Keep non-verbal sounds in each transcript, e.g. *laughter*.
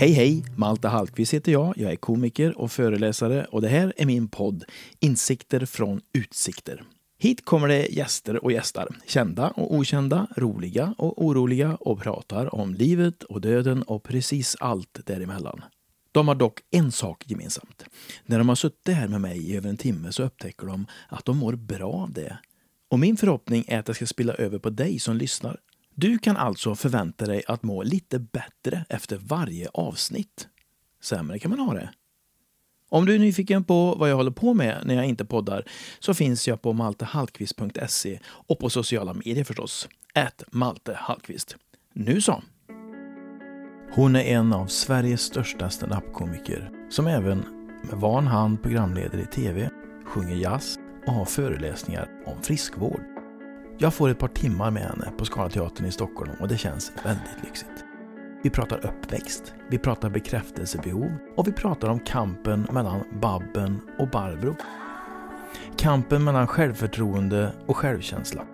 Hej hej! Malte Hallqvist heter jag. Jag är komiker och föreläsare och det här är min podd Insikter från utsikter. Hit kommer det gäster och gästar, kända och okända, roliga och oroliga och pratar om livet och döden och precis allt däremellan. De har dock en sak gemensamt. När de har suttit här med mig i över en timme så upptäcker de att de mår bra av det. Och min förhoppning är att det ska spilla över på dig som lyssnar. Du kan alltså förvänta dig att må lite bättre efter varje avsnitt. Sämre kan man ha det. Om du är nyfiken på vad jag håller på med när jag inte poddar så finns jag på maltehallqvist.se och på sociala medier förstås. Ät Malte Hallqvist. Nu så! Hon är en av Sveriges största standup-komiker som även med van hand programleder i tv, sjunger jazz och har föreläsningar om friskvård. Jag får ett par timmar med henne på Scalateatern i Stockholm och det känns väldigt lyxigt. Vi pratar uppväxt, vi pratar bekräftelsebehov och vi pratar om kampen mellan Babben och Barbro. Kampen mellan självförtroende och självkänsla.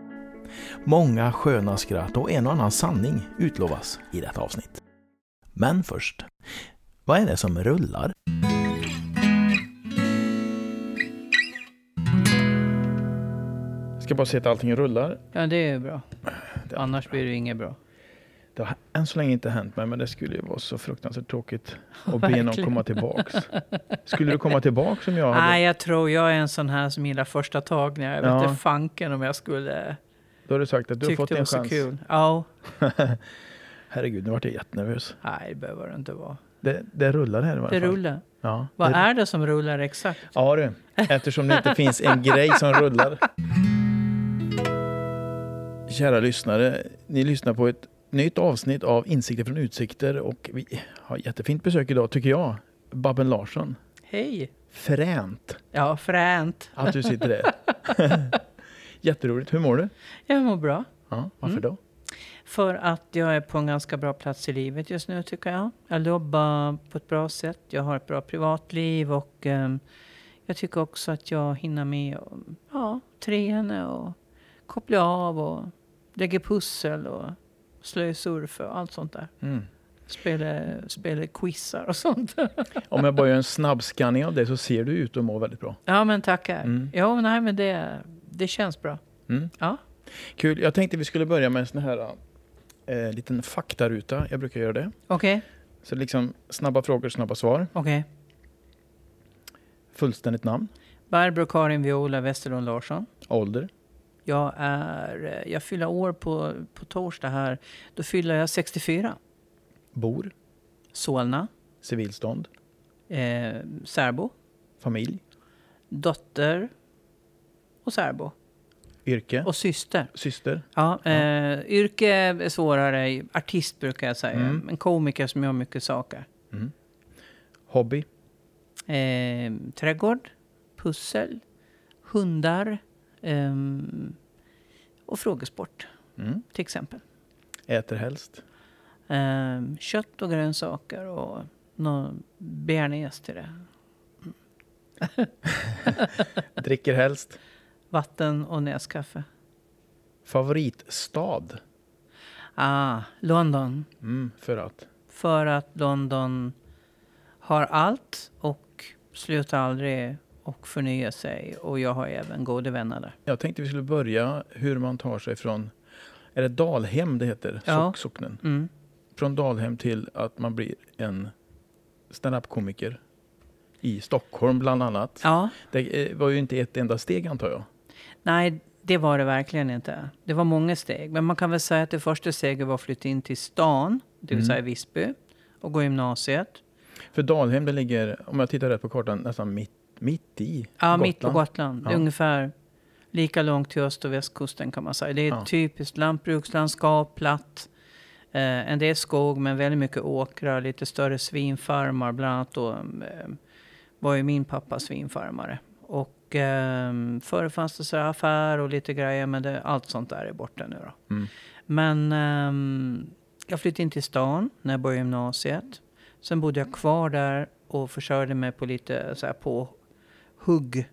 Många sköna skratt och en och annan sanning utlovas i detta avsnitt. Men först, vad är det som rullar? Ska bara se att allting rullar. Ja, det är bra. Annars blir det inget bra. Det har än så länge inte hänt mig, men det skulle ju vara så fruktansvärt tråkigt *laughs* att be någon komma tillbaks. Skulle du komma tillbaks om jag hade... Nej, jag tror jag är en sån här som gillar första tagningar. Jag vet Ja. inte fanken om jag skulle Då har du sagt att du har fått det var en så chans. kul. Ja, *laughs* Herregud, nu vart jag jättenervös. nej det behöver det inte vara. Det, det rullar här i Det fall. rullar. Ja, Vad det, är det som rullar exakt? Ja du, eftersom det inte *laughs* finns en grej som rullar. Kära lyssnare, ni lyssnar på ett nytt avsnitt av Insikter från utsikter och vi har jättefint besök idag tycker jag. Babben Larsson. Hej! Fränt Ja, fränt. att du sitter där. *laughs* Jätteroligt. Hur mår du? Jag mår bra. Ja, varför Mm. då? För att jag är på en ganska bra plats i livet just nu tycker jag. Jag jobbar på ett bra sätt. Jag har ett bra privatliv och ehm, jag tycker också att jag hinner med och, ja, träna och koppla av och lägga pussel och slösurfa och allt sånt där. Mm. Spela, spela quizar och sånt. *laughs* Om jag bara gör en snabb scanning av det så ser du ut att må väldigt bra. ja men tackar. Mm. Ja nej men det, det känns bra. Mm. Ja. Kul. Jag tänkte vi skulle börja med en sån här eh, liten faktaruta. Jag brukar göra det. Okej, Så liksom snabba frågor, snabba svar. okej. Fullständigt namn, Barbro Karin Viola Westerlund Larsson. ålder, Jag, är, jag fyller år på, på torsdag här. Då fyller jag 64. bor, Solna. civilstånd, Eh, särbo. familj, Dotter. Och särbo. yrke, Och syster. syster, Ja, eh, yrke är svårare. Artist brukar jag säga. Mm. En komiker som gör mycket saker. mm. hobby, Eh, trädgård. Pussel. Hundar. Ehm, och frågesport mm. till exempel. äter helst, Ehm, kött och grönsaker och någon bearnaise till det. *laughs* dricker helst, Vatten och näskaffe. favoritstad, Ah, London. mm. för att, För att London har allt och slutar aldrig och förnyar sig. Och jag har även goda vänner där. jag tänkte vi skulle börja hur man tar sig från, är det Dalhem det heter, Ja. Sock, socknen? Mm. Från Dalhem till att man blir en standup-komiker i Stockholm bland annat. Ja, Det eh, var ju inte ett enda steg antar jag. nej, det var det verkligen inte. Det var många steg. Men man kan väl säga att det första steget var att flytta in till stan, det vill Mm. säga Visby, och gå gymnasiet. För Dalhem det ligger, om jag tittar rätt på kartan, nästan mitt, mitt i Ja, mitt på Gotland. Gotland. Ja. Ungefär lika långt till öst och västkusten kan man säga. Det är Ja. typiskt lantbrukslandskap, platt. Eh, en del skog men väldigt mycket åkrar, lite större svinfarmar. Bland annat då eh, var ju min pappa svinfarmare. Och eh, förr fanns det så affär och lite grejer men det, allt sånt där är borta nu då. Mm. Men ehm, jag flyttade in till stan när jag började gymnasiet. Sen bodde jag kvar där och försörjde mig på lite så här på hugg,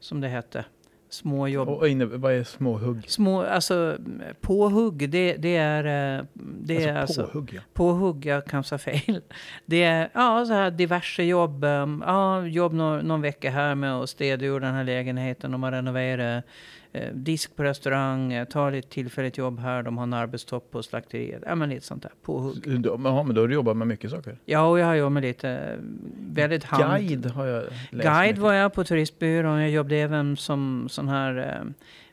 som det hette. Små jobb. Och inne, vad är småhugg? Små, alltså påhugg, det, det är... eh, Det alltså, är alltså, påhugg, ja. Påhugg, jag kan säga fel. *laughs* Det är ja, så här diverse jobb. um, Ja, jobb någon, någon vecka här med att städa ur den här lägenheten. De har renoverat. Eh, disk på restaurang. eh, Ta lite tillfälligt jobb här. De har en arbetstopp på slakteriet. Ja, men lite sånt där. Påhugg. Ja, men då har du jobbat med mycket saker. Ja, och jag har jobbat med lite eh, väldigt hand... Guide har jag läst Guide mycket. var jag på turistbyrån. Jag jobbade även som sån här, eh,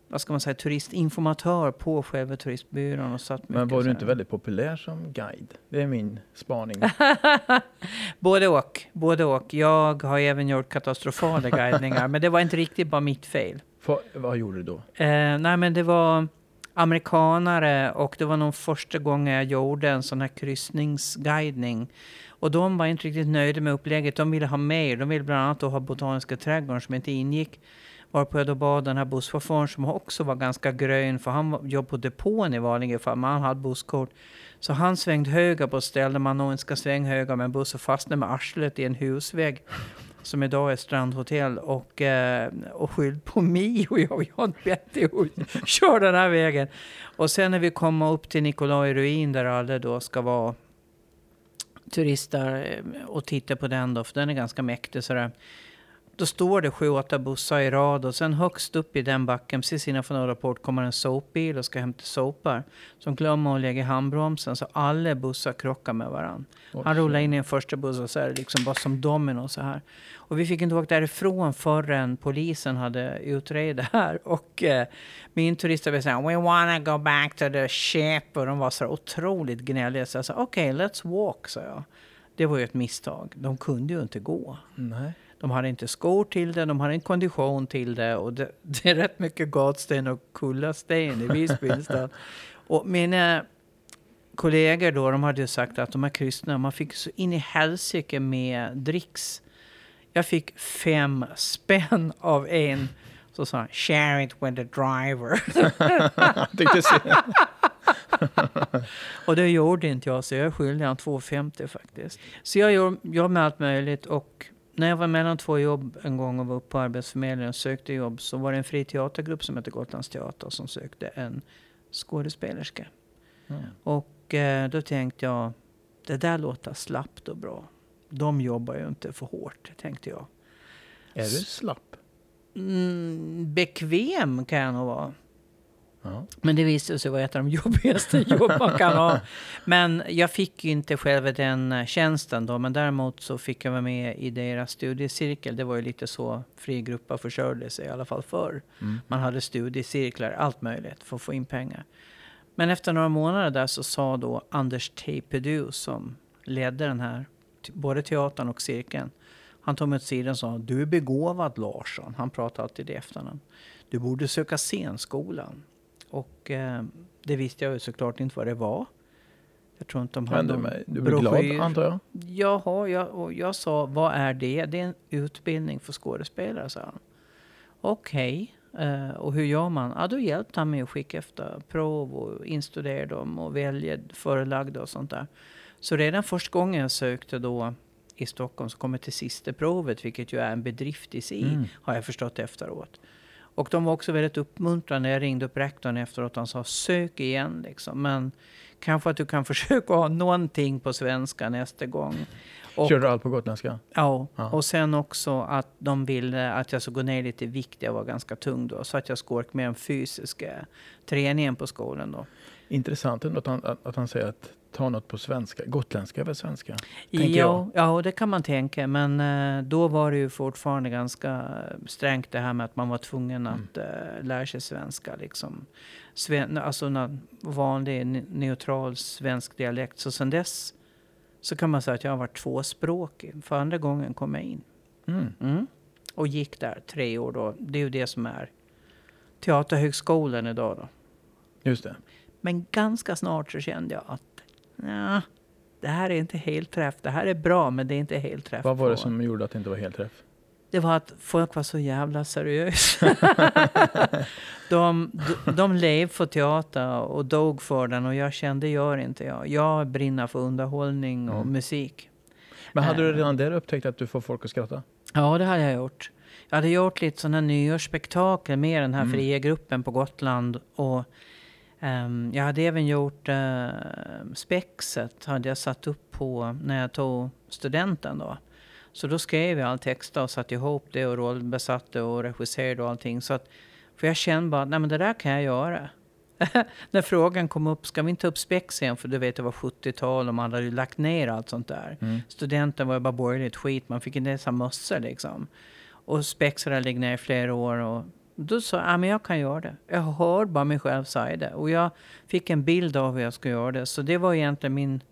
vad ska man säga, turistinformatör på själva turistbyrån. Och satt Men var du inte väldigt populär som guide? Det är min spaning. *laughs* Både och. Både och. Jag har även gjort katastrofala guidningar, *laughs* men det var inte riktigt bara mitt fel. För, vad gjorde du då? Eh, nej, men det var amerikanare och det var nog första gången jag gjorde en sån här kryssningsguidning. Och de var inte riktigt nöjda med upplägget. De ville ha mer. De ville bland annat ha Botaniska trädgården som inte ingick. Varpå jag då bad den här busschauffören som också var ganska grön, för han jobbade på depån i vanliga fall, men han hade busskort. Så han svängde höger på ett ställe där man nog inte ska svänga höger med en buss och fastnade med arslet i en husvägg som idag är strandhotell och, eh, och skyllde på mig *laughs* och jag, jag har inte bett dig att köra den här vägen. Och sen när vi kommer upp till Nikolaj ruin där alla då ska vara turister eh, och titta på den då, för den är ganska mäktig sådär. Då står det sju, åtta bussar i rad och sen högst upp i den backen, precis innanför Norra Port, kommer en sopbil och ska hämta sopar. Som glömmer att lägga handbromsen så alla bussar krockar med varandra. Han rullar in i en första buss och så är det liksom bara som domino så här. Och vi fick inte åka därifrån förrän polisen hade utrett det här. Och eh, min turist var såhär, we wanna go back to the ship. Och de var så otroligt gnälliga. Så jag sa, okej, let's walk, sa jag. Det var ju ett misstag. De kunde ju inte gå. Nej. De hade inte skor till det, de hade inte kondition till det. Och det, *laughs* det är rätt mycket gatsten och kullasten i Visby. *laughs* Och mina kollegor då, de hade ju sagt att de här kryssningarna, man fick så in i helsike med dricks. Jag fick fem spänn av en. Så sa han, share it with the driver. *laughs* Och det gjorde inte jag, så jag är skyldig han 2,50 faktiskt. Så jag gjorde, jobbade med allt möjligt och när jag var mellan två jobb en gång och var uppe på Arbetsförmedlingen och sökte jobb så var det en fri teatergrupp som hette Gotlands Teater som sökte en skådespelerska. Mm. Och eh, då tänkte jag, det där låter slappt och bra. De jobbar ju inte för hårt, tänkte jag. Är du slapp? Mm, bekväm kan jag nog vara. Ja. Men det visade sig vara ett av de *laughs* jobbigaste jobb man kan ha. Men jag fick ju inte själva den eh, tjänsten då. Men däremot så fick jag vara med i deras studiecirkel. Det var ju lite så fri grupper försörjde sig i alla fall förr. Mm. Man hade studiecirklar, allt möjligt för att få in pengar. Men efter några månader där så sa då Anders Teipedu som ledde den här, t- både teatern och cirkeln. Han tog mig åt sidan och sa, du är begåvad Larsson. Han pratar alltid i efternamn. Du borde söka scenskolan. Och eh, det visste jag ju såklart inte vad det var. Jag tror inte de hade någon men du blir glad antar jag? Jaha, jag, och jag sa, vad är det? Det är en utbildning för skådespelare, sa han. Okej, eh, och hur gör man? Ja, då hjälpte han mig att skicka efter prov och instudera dem och välja förelagda och sånt där. Så redan första gången jag sökte då i Stockholm så kom jag till sista provet, vilket ju är en bedrift i sig, Mm. har jag förstått efteråt. Och de var också väldigt uppmuntrande. Jag ringde upp rektorn efteråt han sa sök igen liksom. Men kanske att du kan *laughs* försöka ha någonting på svenska nästa gång. Och, Kör du allt på gotländska? ja, Ja. och sen också att de ville att jag skulle gå ner lite i vikt. Jag var ganska tung då. Så att jag skulle orka med den fysiska träningen på skolan då. Intressant ändå att han, att han säger att ta något på svenska. Gotländska är väl svenska? Tänker Ja, ja, det kan man tänka. Men eh, då var det ju fortfarande ganska strängt det här med att man var tvungen Mm. att eh, lära sig svenska. Liksom. Sven, alltså vanlig ne- neutral svensk dialekt. Så sen dess så kan man säga att jag har varit tvåspråkig. För andra gången kom jag in. Mm. Mm. Och gick där tre år då. Det är ju det som är Teaterhögskolan idag då. Just det. Men ganska snart så kände jag att ja, det här är inte helt träff. Det här är bra, men det är inte helt träff. Vad var det som gjorde att det inte var helt träff? Det var att folk var så jävla seriösa. *laughs* de, de, de levde för teater och dog för den och jag kände, gör inte jag. Jag brinner för underhållning och Mm. musik. Men hade du Eh. redan där upptäckt att du får folk att skratta? Ja, det hade jag gjort. Jag hade gjort lite sådana nyårsspektakel med den här Mm. fria gruppen på Gotland. Och ehm, jag hade även gjort uh, Spexet, hade jag satt upp på när jag tog studenten då. Så då skrev jag all text och satte ihop det och rollbesatte och regisserade och allting. Så att, för jag kände bara, nej men det där kan jag göra. *laughs* när frågan kom upp, ska vi inte ta upp spex igen? För du vet, det var 70-tal och man hade ju lagt ner allt sånt där. Mm. Studenten var ju bara borgerligt skit, man fick inte ens ha mössor liksom. Och spex hade legat ner i flera år. Och då sa jag, ja men jag kan göra det. Jag hör bara mig själv säga det. Och jag fick en bild av hur jag skulle göra det. Så det var egentligen min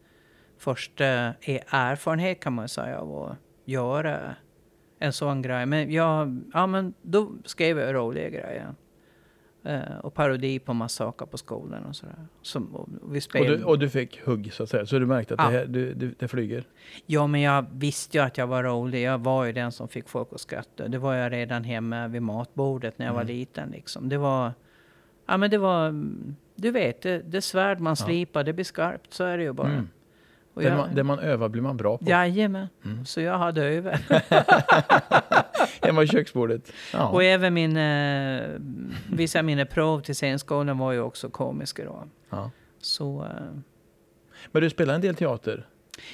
första erfarenhet kan man säga av att göra en sån grej. Men jag, ja men då skrev jag roliga grejer. Eh, och parodi på massa saker på skolan och sådär. Som, och vi Och, spelade. du, och du fick hugg så att säga, så du märkte att Ja. det, här, du, du, det flyger? Ja, men jag visste ju att jag var rolig. Jag var ju den som fick folk att skratta. Det var jag redan hemma vid matbordet när jag var Mm. liten. Liksom. Det var... Ja, men det var... Du vet, det, det svärd man Ja. slipar, det blir skarpt. Så är det ju bara. Mm. Och Det, jag, man, det man övar blir man bra på. Jajamän. Mm. Så jag hade över. *laughs* Hemma vid köksbordet. Ja. Och även min, eh, vissa av mina prov till scenskolan var ju också komiska då. Ja. Så... Eh, Men du spelar en del teater?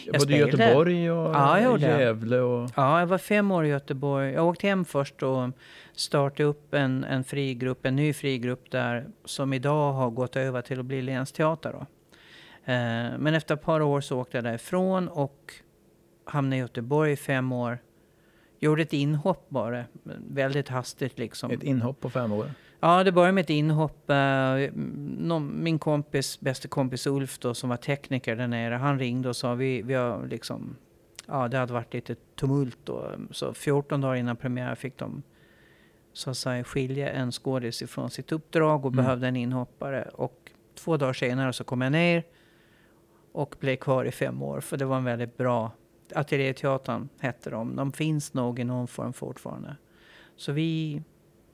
Jag Både i spelade. Göteborg och Ja. Gävle och... Ja, jag var fem år i Göteborg. Jag åkte hem först och startade upp en, en fri grupp, en ny fri grupp där som idag har gått över till att bli länsteater. Då. Eh, men efter ett par år så åkte jag därifrån och hamnade i Göteborg i fem år. Gjorde ett inhopp bara, väldigt hastigt liksom. Ett inhopp på fem år. Ja, det började med ett inhopp. Eh, min kompis, bästa kompis Ulf då, som var tekniker där nere, han ringde och sa vi, vi har liksom, ja det hade varit lite tumult då. Så 14 dagar innan premiär fick de så att säga skilja en skådis ifrån sitt uppdrag och Mm. behövde en inhoppare. Och två dagar senare så kom jag ner och blev kvar i fem år. För det var en väldigt bra, Ateljéteatern hette de. De finns nog i någon form fortfarande. Så vi,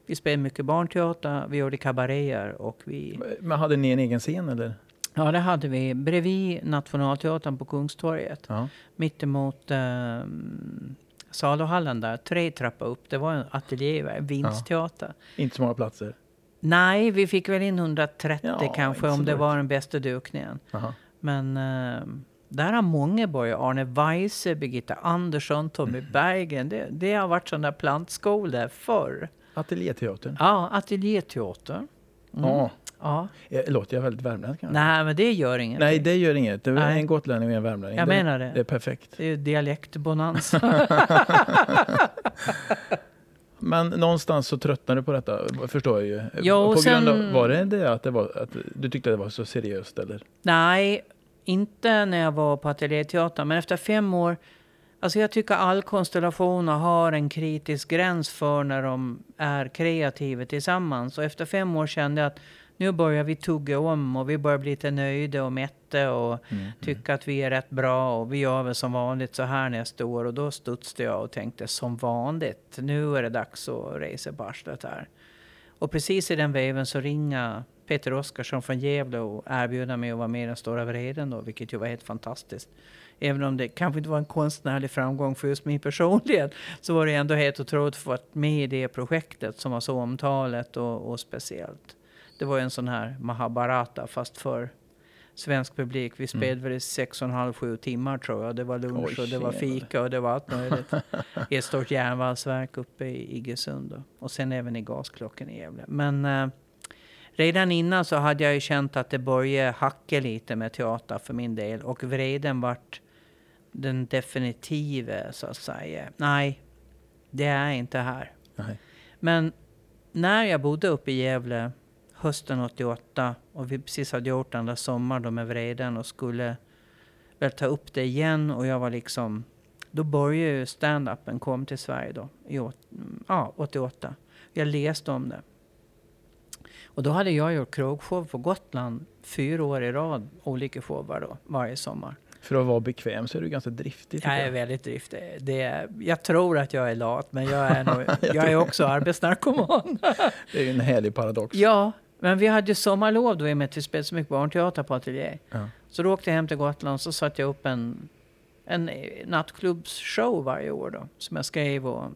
vi spelade mycket barnteater, vi gjorde kabaréer och vi... Men hade ni en egen scen eller? Ja, det hade vi bredvid Nationalteatern på Kungstorget. Ja. Mittemot um, saluhallen där, tre trappor upp. Det var en ateljé, vinstteater. Inte så många platser? Nej, vi fick väl in 130 Ja, kanske om det var den bästa dukningen. Aha. Men ehm, där har många börjat. Arne Weise, Birgitta Andersson, Tommy Mm. Berggren. Det, det har varit sådana plantskolor förr. Ateljéteatern? Ja, ateljéteater. Mm. Ja. Ja. Eh, Låter jag väldigt värmländsk? Nej, men det gör inget. Nej, det gör inget. Det är Nej. en gotlänning och en värmlänning. Jag det, menar det. Det är perfekt. Det är ju dialektbonanza. *laughs* Men någonstans så tröttnade du på detta, förstår jag ju. Jo, på grund av, sen- var det det att, det var, att du tyckte det var så seriöst eller? Nej, inte när jag var på Ateljéteatern. Men efter fem år... Alltså jag tycker all konstellationer har en kritisk gräns för när de är kreativa tillsammans. Och efter fem år kände jag att nu börjar vi tugga om och vi börjar bli lite nöjda och mätta och Mm. tycka att vi är rätt bra och vi gör väl som vanligt så här nästa år. Och då studsade jag och tänkte som vanligt, nu är det dags att resa på arslet här. Och precis i den veven så ringer Peter Oskarsson från Gävle och erbjuder mig att vara med i Den stora vreden då, vilket ju var helt fantastiskt. Även om det kanske inte var en konstnärlig framgång för just min *laughs* personlighet så var det ändå helt otroligt att få vara med i det projektet som var så omtalat och, och speciellt. Det var ju en sån här Mahabharata fast för svensk publik. Vi spelade i sex och en halv, sju timmar tror jag. Det var lunch Oj, och det var fika och det var allt möjligt. *laughs* I ett stort järnvalsverk uppe i Iggesund. då. Och sen även i gasklockan i Gävle. Men eh, redan innan så hade jag ju känt att det började hacka lite med teater för min del. Och vreden vart den definitiva så att säga. Nej, det är inte här. Nej. Men när jag bodde uppe i Gävle hösten 88 och vi precis hade gjort den där sommaren då med vreden och skulle väl ta upp det igen och jag var liksom då började ju stand-upen kom till Sverige då, i ja, 88. Jag läste om det. Och då hade jag gjort krogshow på Gotland fyra år i rad, olika shower då, varje sommar. För att vara bekväm så är du ganska driftig. tycker Jag är jag. väldigt driftig. Det är, jag tror att jag är lat, men jag är, nog, *laughs* jag är också arbetsnarkoman. *laughs* Det är ju en härlig paradox. Ja, men vi hade ju sommarlov då i och med att vi spelade så mycket barnteater på Ateljé. Ja. Så då åkte jag hem till Gotland så satte jag upp en, en nattklubbsshow varje år då. Som jag skrev och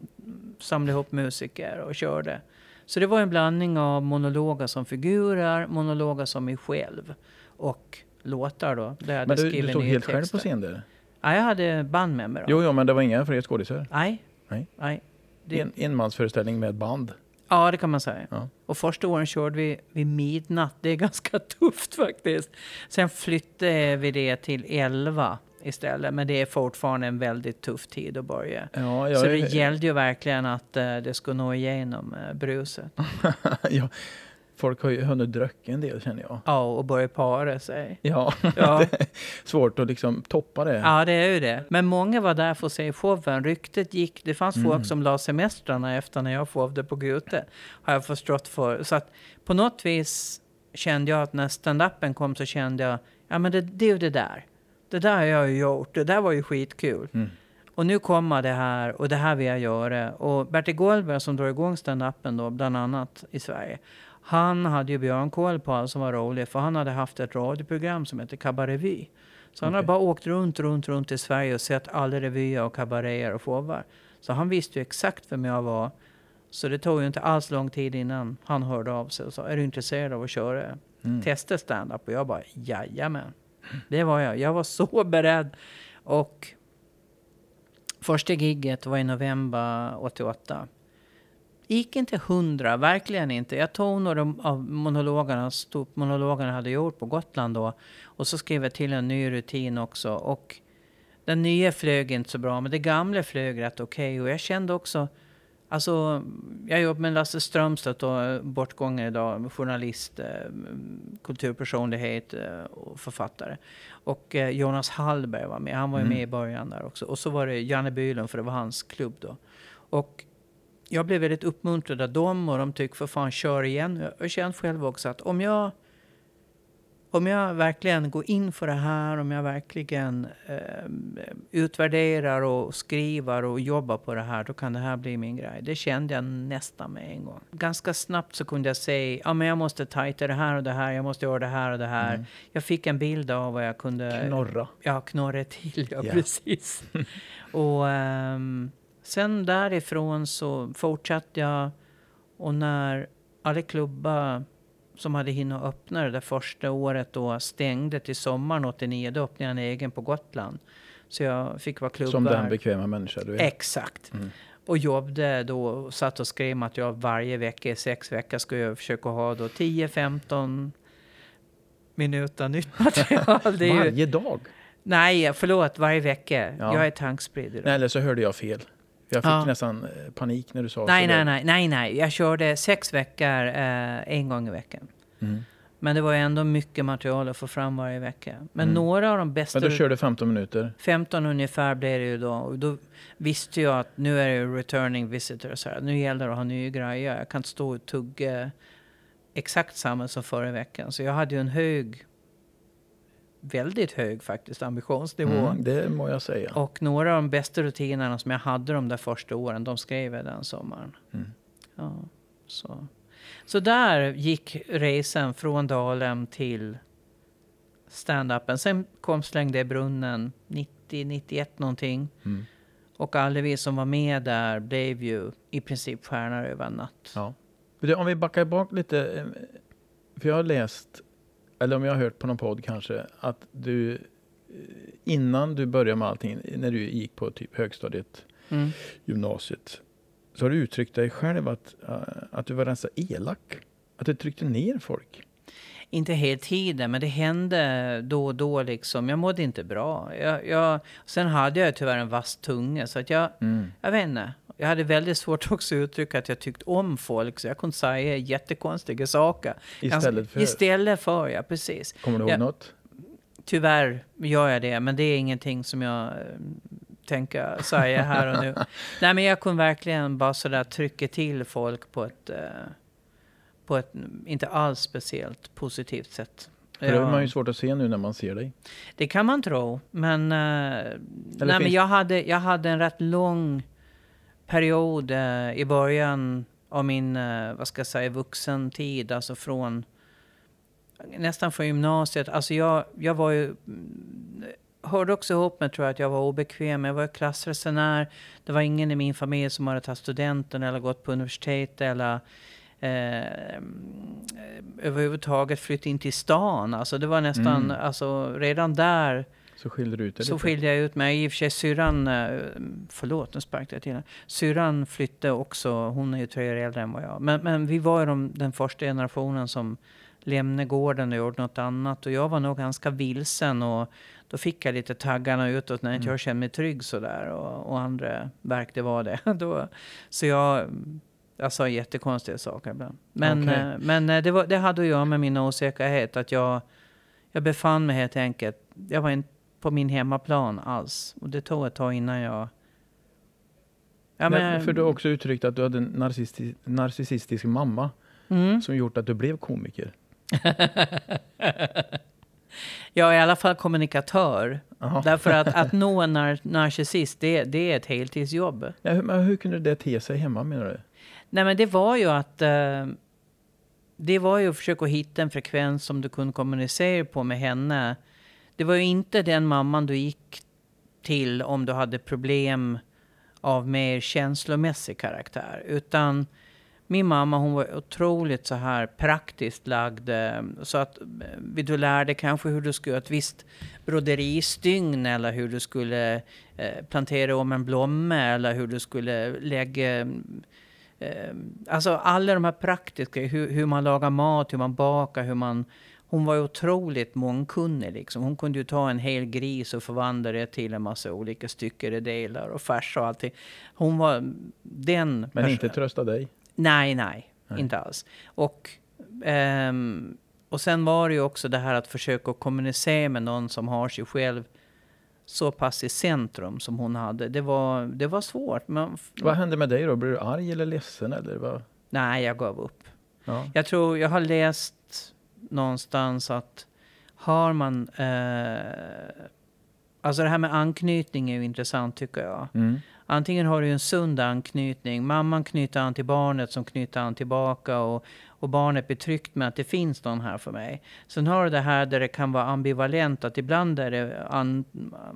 samlade ihop musiker och körde. Så det var en blandning av monologer som figurer, monologer som mig själv och låtar då. Där jag Men du, du stod helt själv på scen där? Ja, jag hade band med mig då. Jo, jo, men det var inga fler skådisar? Nej. Nej. Nej. Det, En, enmansföreställning med band? Ja, det kan man säga. Ja. Och första åren körde vi vid midnatt. Det är ganska *laughs* tufft faktiskt. Sen flyttade vi det till 11 istället. Men det är fortfarande en väldigt tuff tid att börja. Ja, jag, Så det gällde ju verkligen att eh, det skulle nå igenom uh, bruset. *laughs* ja, folk har ju hunnit dröcka en del känner jag. Ja, och börja para sig. Ja, Ja. *laughs* svårt att liksom toppa det. ja, det är ju det. Men många var där för att se showen. Ryktet gick. Det fanns Mm. folk som la semestrarna efter när jag showade på Gute. Har jag förstått för. Så att på något vis kände jag att när stand-upen kom så kände jag, ja men det, det är ju det där. Det där har jag ju gjort. Det där var ju skitkul. Mm. Och nu kommer det här och det här vill jag göra. Och Bertil Goldberg som drar igång stand-upen då, bland annat i Sverige. Han hade ju björnkoll på allt som var roligt. För han hade haft ett radioprogram som heter Kabarevy. Så han Okej. hade bara åkt runt, runt, runt i Sverige och sett alla revyer och kabaréer och showar. Så han visste ju exakt vem jag var. Så det tog ju inte alls lång tid innan han hörde av sig och sa, är du intresserad av att köra Mm. testa stand-up? Och jag bara, jajamän. Det var jag. Jag var så *laughs* beredd. Och första gigget var i november 88. Gick inte hundra, verkligen inte. Jag tog några av monologerna, ståuppmonologerna jag hade gjort på Gotland då. Och så skrev jag till en ny rutin också. Och den nya flög inte så bra, men det gamla flög rätt okej. Och jag kände också, alltså, jag jobbar med Lasse Strömstedt då, bortgången idag, journalist, eh, kulturpersonlighet eh, och författare. Och eh, Jonas Hallberg var med, han var ju Mm. med i början där också. Och så var det Janne Bylund, för det var hans klubb då. Och jag blev väldigt uppmuntrad av dem och de tyckte för fan kör igen. Jag känt själv också att om jag om jag verkligen går in för det här, om jag verkligen eh, utvärderar och skriver och jobbar på det här, då kan det här bli min grej. Det kände jag nästan med en gång. Ganska snabbt så kunde jag säga, ja men jag måste tajta det här och det här, jag måste göra det här och det här. Mm. Jag fick en bild av vad jag kunde Knorra. Ja, knorre till, ja, Ja. precis. *laughs* och ehm, sen därifrån så fortsatte jag. Och när alla klubbar som hade hinnit öppna det där första året då stängde till sommaren 89, då öppnade jag en egen på Gotland. Så jag fick vara klubbvärd. Som den bekväma människa du är. Exakt. Mm. Och jobbade då och satt och skrev material varje vecka i sex veckor. Skulle jag försöka ha då 10-15 minuter nytt material. Är ju, Varje dag? nej, förlåt, varje vecka. Ja. Jag är tankspridd idag. Nej, eller så hörde jag fel. Jag fick Ja. nästan eh, panik när du sa Nej, så nej, nej, nej, nej. Jag körde sex veckor eh, en gång i veckan. Mm. Men det var ändå mycket material att få fram varje vecka. Men Mm. några av de bästa... Men du körde 15 minuter? 15 ungefär blev det ju då. Och då visste jag att nu är det returning visitors här. Nu gäller det att ha nya grejer. Jag kan inte stå och tugga exakt samma som förra veckan. Så jag hade ju en hög, väldigt hög faktiskt, ambitionsnivå. Mm, det må jag säga. Och några av de bästa rutinerna som jag hade de där första åren, de skrev jag den sommaren. Mm. Ja, så. så där gick resan från Dalem till stand-upen. Sen kom Släng det i brunnen 90, 91 någonting. Mm. Och alla vi som var med där blev ju i princip stjärnor över en natt. Ja. Om vi backar bak lite. eh, För jag har läst, eller om jag har hört på någon podd kanske, att du eh, innan du började med allting, när du gick på typ högstadiet, Mm. gymnasiet, så har du uttryckt dig själv att, eh, att du var ganska elak. Att du tryckte ner folk. Inte hela tiden, men det hände då och då liksom. Jag mådde inte bra. Jag, jag, sen hade jag tyvärr en vass tunga, så att jag, Mm. jag vet inte. Jag hade väldigt svårt *laughs* också att uttrycka att jag tyckte om folk, så jag kunde säga jättekonstiga saker. Istället för, Istället för, ja precis. kommer du ihåg Ja. något? Tyvärr gör jag det, men det är ingenting som jag eh, tänker säga här och nu. *laughs* Nej, men jag kunde verkligen bara sådär trycka till folk på ett, eh, på ett inte alls speciellt positivt sätt. För det Ja, är man ju svårt att se nu när man ser dig. det kan man tro, men, eh, nej, men jag, hade, jag hade en rätt lång period eh, i början av min, eh, vad ska jag säga, vuxentid, alltså från nästan från gymnasiet. Alltså jag, jag var ju mm, hörde också ihop med tror jag, att jag var obekväm. Jag var klassresenär. Det var ingen i min familj som hade tagit studenten eller gått på universitet eller eh, överhuvudtaget flyttat in till stan. Alltså det var nästan, Mm. alltså redan där Så skiljer du ut dig så lite. skilde jag ut mig. I och för sig syrran, eh, förlåt nu sparkade jag till henne. Syrran flyttade också, hon är ju tre år äldre än vad jag Men, men vi var ju de, den första generationen som lämnade gården och gjorde något annat. Och jag var nog ganska vilsen och då fick jag lite taggarna utåt när inte Mm. jag kände mig trygg sådär. Och, och andra verkade vara det. *laughs* då, så jag, jag sa jättekonstiga saker ibland. Men, Okej. eh, men eh, det, var, det hade att göra med min osäkerhet. Att jag, jag befann mig helt enkelt, jag var inte på min hemmaplan alls. Och det tog ett tag innan jag... Ja, Men, för du har också uttryckt att du hade en narcissistisk, narcissistisk mamma mm. som gjort att du blev komiker. *laughs* Jag är i alla fall kommunikatör. Jaha. Därför att, att *laughs* nå en nar narcissist, det, det är ett heltidsjobb. Ja, hur, men hur kunde det te sig hemma menar du? Nej men det var ju att... Eh, det var ju att försöka hitta en frekvens som du kunde kommunicera på med henne. Det var ju inte den mamman du gick till om du hade problem av mer känslomässig karaktär. Utan min mamma hon var otroligt så här praktiskt lagd. Eh, så att eh, du lärde kanske hur du skulle göra ett visst broderistygn eller hur du skulle eh, plantera om en blomma eller hur du skulle lägga alltså alla de här praktiska, hur, hur man lagar mat, hur man bakar, hur man... Hon var otroligt mångkunnig liksom. Hon kunde ju ta en hel gris och förvandla det till en massa olika styckedelar och färs och allting. Hon var den... Men inte trösta dig? Nej, nej, Nej. inte alls. Och, ehm, och sen var det ju också det här att försöka kommunicera med någon som har sig själv så pass i centrum som hon hade. Det var, det var svårt. Men, Vad hände med dig då? Blev du arg eller ledsen? Eller vad? nej, jag gav upp. Ja. Jag tror, jag har läst någonstans att har man... Eh, alltså det här med anknytning är ju intressant tycker jag. Mm. Antingen har du en sund anknytning. Mamman knyter an till barnet som knyter an tillbaka. Och, och barnet blir tryggt med att det finns någon här för mig. Sen har du det här där det kan vara ambivalent. Att ibland är det an,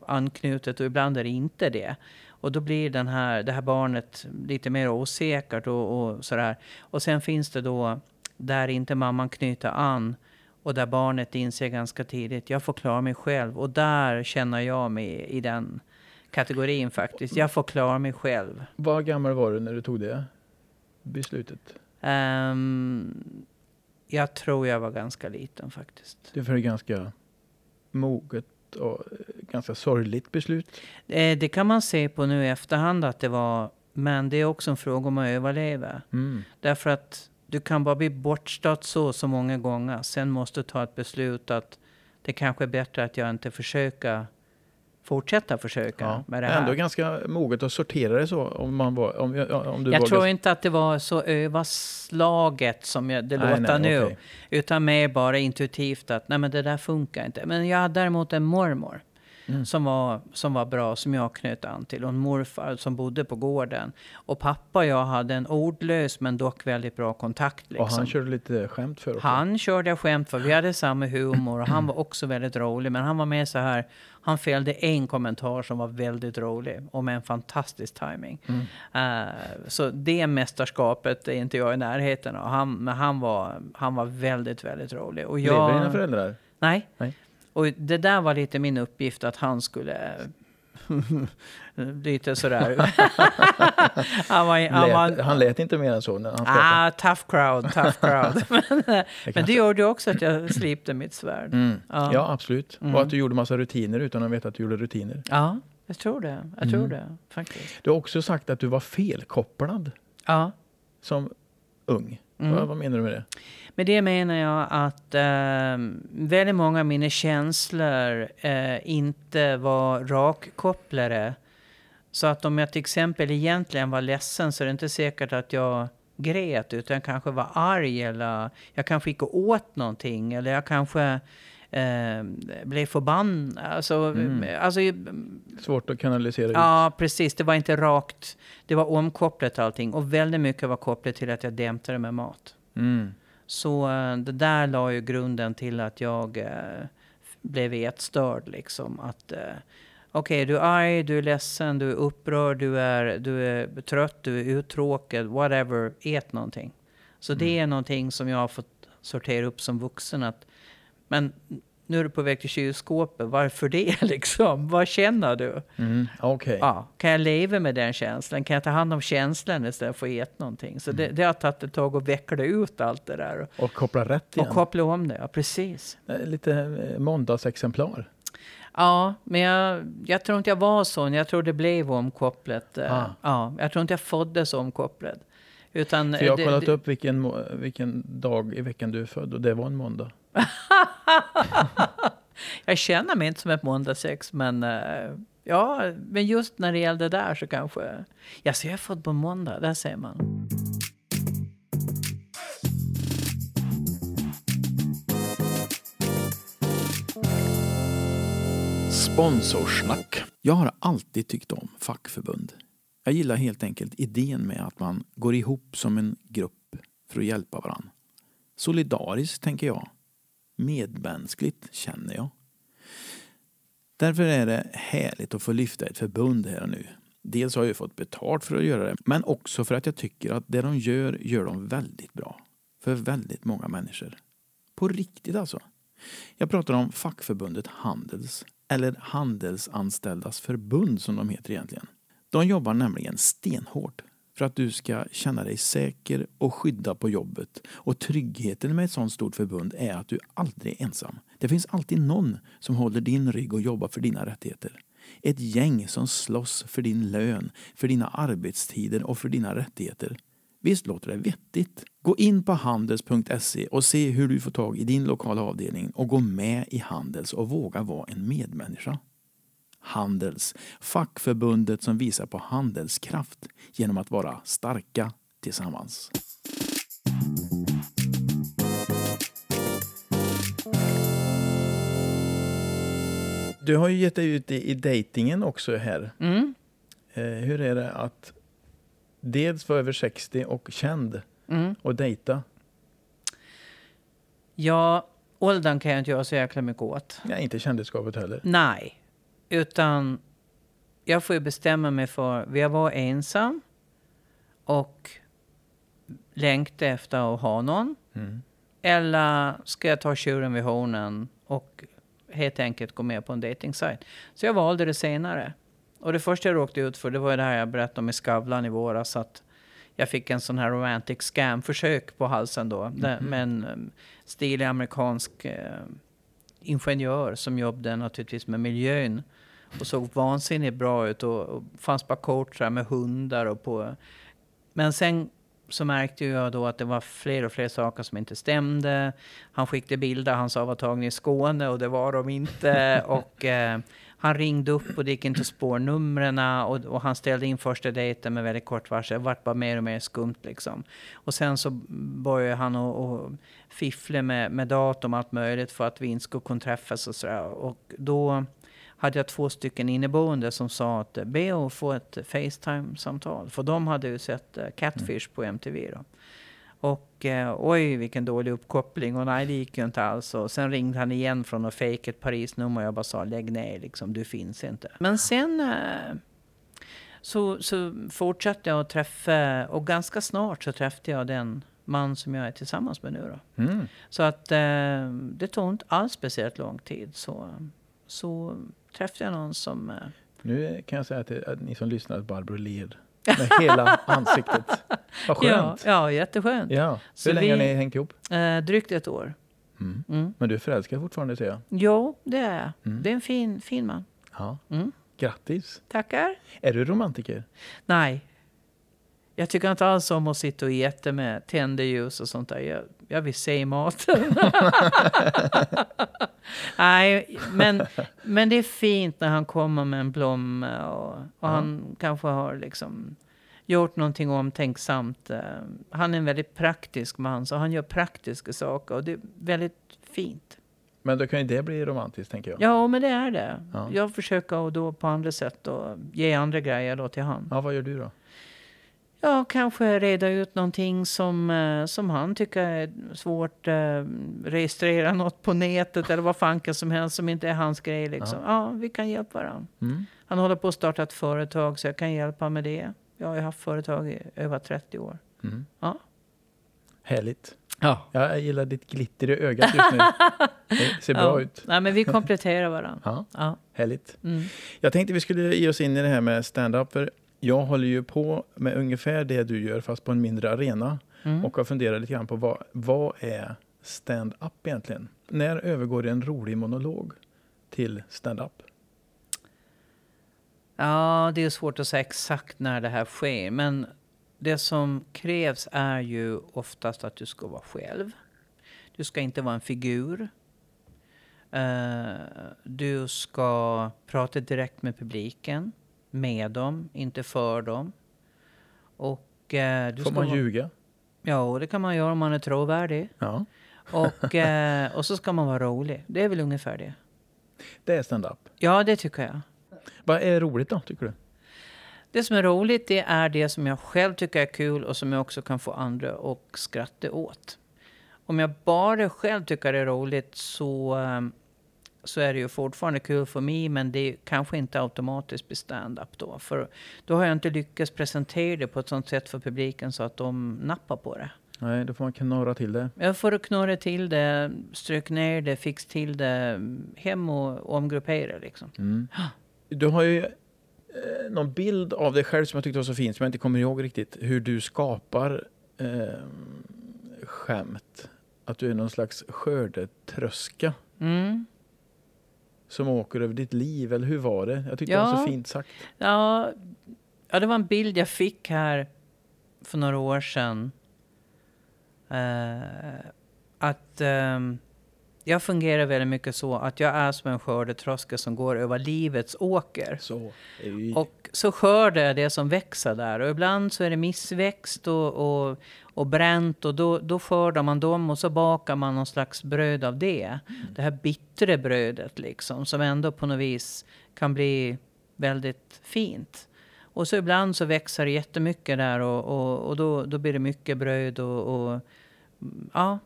anknutet och ibland är det inte det. Och då blir den här, det här barnet lite mer osäkert och, och sådär. Och sen finns det då där inte mamman knyter an. Och där barnet inser ganska tidigt, jag får klara mig själv. Och där känner jag mig i den kategorin faktiskt. Jag får klara mig själv. Vad gammal var du när du tog det beslutet? Ehm, jag tror jag var ganska liten faktiskt. Det ett ganska moget och ganska sorgligt beslut. Eh, det kan man se på nu i efterhand att det var. Men det är också en fråga om att överleva. Mm. Därför att du kan bara bli bortstött så så många gånger. Sen måste du ta ett beslut att det kanske är bättre att jag inte försöker fortsätta försöka Ja. med det här. Ändå ganska moget att sortera det så om, man var, om, om du jag vågar- tror inte att det var så överslaget som jag, det Nej, låter nej, nu. okej. Utan mer bara intuitivt att nej men det där funkar inte. Men jag hade däremot en mormor. Mm. Som, var, som var bra, som jag knöt an till. Och en morfar som bodde på gården. Och pappa och jag hade en ordlös men dock väldigt bra kontakt. Liksom. Och han körde lite skämt för också. Han körde jag skämt för. Vi hade samma humor och han var också väldigt rolig. Men han var med så här. Han fällde en kommentar som var väldigt rolig och med en fantastisk timing. Mm. Eh, så det mästerskapet är inte jag i närheten av. Han, men han var, han var väldigt, väldigt rolig. Och Lever dina jag, föräldrar? nej. Nej. Och det där var lite min uppgift att han skulle *laughs* lite sådär. *laughs* han var, han var, Lät, han lät inte mer än så när han pratade. Ah, tough crowd, tough crowd. *laughs* men, Det men det gjorde också att jag slipte mitt svärd. Mm. Ja. Ja. absolut. Mm. Och att du gjorde massa rutiner utan att veta att du gjorde rutiner. Ja, jag tror det. Jag tror Mm. det faktiskt. Du har också sagt att du var felkopplad Ja. som ung. Mm. Vad, vad menar du med det? Med det menar jag att eh, väldigt många av mina känslor eh, inte var rakkopplade. Så att om jag till exempel egentligen var ledsen så är det inte säkert att jag grät utan jag kanske var arg eller jag kanske gick åt någonting eller jag kanske eh, blev förbannad. Alltså, Mm. alltså, Svårt att kanalisera ut. Ja, precis. Det var inte rakt. Det var omkopplat allting. Och väldigt mycket var kopplat till att jag dämpade med mat. Mm. Så eh, det där la ju grunden till att jag eh, blev ätstörd. Liksom. Att, eh, Okej, okay, du är arg, du är ledsen, du är upprörd, du är, du är trött, du är uttråkad, whatever. Ät någonting. Så mm. det är någonting som jag har fått sortera upp som vuxen. Att, men nu är du på väg till kylskåpet. Varför det *laughs* liksom? Vad känner du? Mm, okay. ja, kan jag leva med den känslan? Kan jag ta hand om känslan istället för att äta någonting? Så mm. det, det har tagit ett tag att veckla ut allt det där. Och koppla rätt igen. Och koppla om det, ja precis. Lite eh, måndagsexemplar. Ja, men jag, jag tror inte jag var sån. Jag tror det blev omkopplat. Eh, ah. Ja, jag tror inte jag föddes omkopplad. Utan För jag har det, kollat det, upp vilken, vilken dag i veckan du är född och det var en måndag. *laughs* jag känner mig inte som ett måndagsex, men uh, ja, men just när det gällde där så kanske... Ja, så jag är född på måndag, där ser man. Sponsorsnack. Jag har alltid tyckt om fackförbund. Jag gillar helt enkelt idén med att man går ihop som en grupp för att hjälpa varandra. Solidariskt, tänker jag. Medmänskligt, känner jag. Därför är det härligt att få lyfta ett förbund här och nu. Dels har jag fått betalt för att göra det, men också för att jag tycker att det de gör, gör de väldigt bra. För väldigt många människor. På riktigt alltså. Jag pratar om fackförbundet Handels, eller Handelsanställdas förbund som de heter egentligen. De jobbar nämligen stenhårt för att du ska känna dig säker och skyddad på jobbet. Och tryggheten med ett sådant stort förbund är att du aldrig är ensam. Det finns alltid någon som håller din rygg och jobbar för dina rättigheter. Ett gäng som slåss för din lön, för dina arbetstider och för dina rättigheter. Visst låter det vettigt? Gå in på handels.se och se hur du får tag i din lokala avdelning och gå med i Handels och våga vara en medmänniska. Handels, fackförbundet som visar på handelskraft genom att vara starka tillsammans. Du har ju gett dig ut i, i dejtingen också här. Mm. Eh, hur är det att dels vara över 60 och känd mm. och dejta? Ja, åldern kan jag inte göra så jäkla mycket åt. Nej, inte kändisskapet heller. Nej, utan jag får ju bestämma mig för, jag vara ensam och längta efter att ha någon? Mm. Eller ska jag ta tjuren vid hornen och helt enkelt gå med på en dejtingsajt? Så jag valde det senare. Och det första jag råkade ut för, det var det här jag berättade om i Skavlan i våras. Att jag fick en sån här romantic scam-försök på halsen då. Mm -hmm. Med en um, stilig amerikansk uh, ingenjör som jobbade naturligtvis med miljön och såg vansinnigt bra ut och, och fanns på coachar med hundar och på... Men sen så märkte jag då att det var fler och fler saker som inte stämde. Han skickade bilder han sa var tagna i Skåne och det var de inte. *laughs* och eh, han ringde upp och det gick inte spårnumren och, och han ställde in första dejten med väldigt kort varsel. Det vart bara mer och mer skumt liksom. Och sen så började han att fiffla med, med datum och allt möjligt för att vi inte skulle kunna träffas och sådär. Och då hade jag två stycken inneboende som sa att be att få ett Facetime-samtal. För de hade ju sett Catfish Catfish på MTV då. Och eh, oj, vilken dålig uppkoppling. Och nej, det gick ju inte alls. Och sen ringde han igen från att fejka ett Paris-nummer. Och jag bara sa, lägg ner liksom, du finns inte. Men sen eh, så, så fortsatte jag att träffa, och ganska snart så träffade jag den man som jag är tillsammans med nu då. Mm. Så att eh, det tog inte alls speciellt lång tid. Så, så träffade jag någon som... Eh, nu kan jag säga till ni som lyssnar att Barbro ler med hela ansiktet. Vad skönt. Ja, ja jätteskönt. Ja. Hur Så länge vi, har ni hängt ihop? Eh, drygt ett år. Mm. Mm. Men du är förälskad fortfarande ser jag? Jo, det är jag. Mm. Det är en fin, fin man. Ja. Mm. Grattis! Tackar! Är du romantiker? Nej. Jag tycker inte alls om att sitta och äta med tänderljus och sånt där. Jag, jag vill se maten. *laughs* Nej, men, men det är fint när han kommer med en blomma och, och ja. han kanske har liksom gjort någonting omtänksamt. Eh, han är en väldigt praktisk man, så han gör praktiska saker och det är väldigt fint. Men då kan ju det bli romantiskt, tänker jag. Ja, men det är det. Ja. Jag försöker då på andra sätt och ge andra grejer då till han. Ja, vad gör du då? Ja, kanske reda ut någonting som, eh, som han tycker är svårt. Eh, registrera något på nätet eller vad fanken som helst som inte är hans grej. Liksom. Ja, vi kan hjälpa varandra. Mm. Han håller på att starta ett företag så jag kan hjälpa med det. Jag har ju haft företag i över 30 år. Mm. Ja. Härligt. ja. Ja, jag gillar ditt glitter i ögat just nu. *laughs* Det ser bra ja. ut. Nej, men vi kompletterar varandra. Ja, Ja. härligt. Mm. Jag tänkte vi skulle ge oss in i det här med stand-up. För jag håller ju på med ungefär det du gör fast på en mindre arena. Mm. Och har funderat lite grann på vad, vad är stand-up egentligen? När övergår en rolig monolog till stand-up? Ja, det är svårt att säga exakt när det här sker. Men det som krävs är ju oftast att du ska vara själv. Du ska inte vara en figur. Eh, du ska prata direkt med publiken. Med dem, inte för dem. Och, eh, du Får ska man vara- ljuga? Ja, och det kan man göra om man är trovärdig. Ja, Och, *laughs* eh, och så ska man vara rolig. Det är väl ungefär det. det är stand-up. Ja, det tycker jag. Vad är roligt då, tycker du? Det som är roligt det är det som jag själv tycker är kul och som jag också kan få andra att skratta åt. Om jag bara själv tycker det är roligt så, ehm, så är det ju fortfarande kul för mig men det kanske inte automatiskt blir stand-up då. För då har jag inte lyckats presentera det på ett sånt sätt för publiken så att de nappar på det. Nej, då får man knorra till det. Jag får knorra till det, stryk ner det, fix till det, hem och omgruppera liksom. Mm. *gasps* Du har ju eh, någon bild av dig själv som jag tyckte var så fin, som jag inte kommer ihåg riktigt. Hur du skapar eh, skämt. Att du är någon slags skördetröska Mm. Som åker över ditt liv. Eller hur var det? Jag tyckte det var så Ja. fint sagt. Ja, ja, det var en bild jag fick här för några år sedan. Eh, att ehm, jag fungerar väldigt mycket så att jag är som en skördetröska som går över livets åker. Så. Och så skördar jag det som växer där. Och ibland så är det missväxt och, och, och bränt. Och då, då skördar man dem och så bakar man någon slags bröd av det. Det här bittra brödet liksom. Som ändå på något vis kan bli väldigt fint. Och så ibland så växer det jättemycket där och, och, och då, då blir det mycket bröd och, och ja,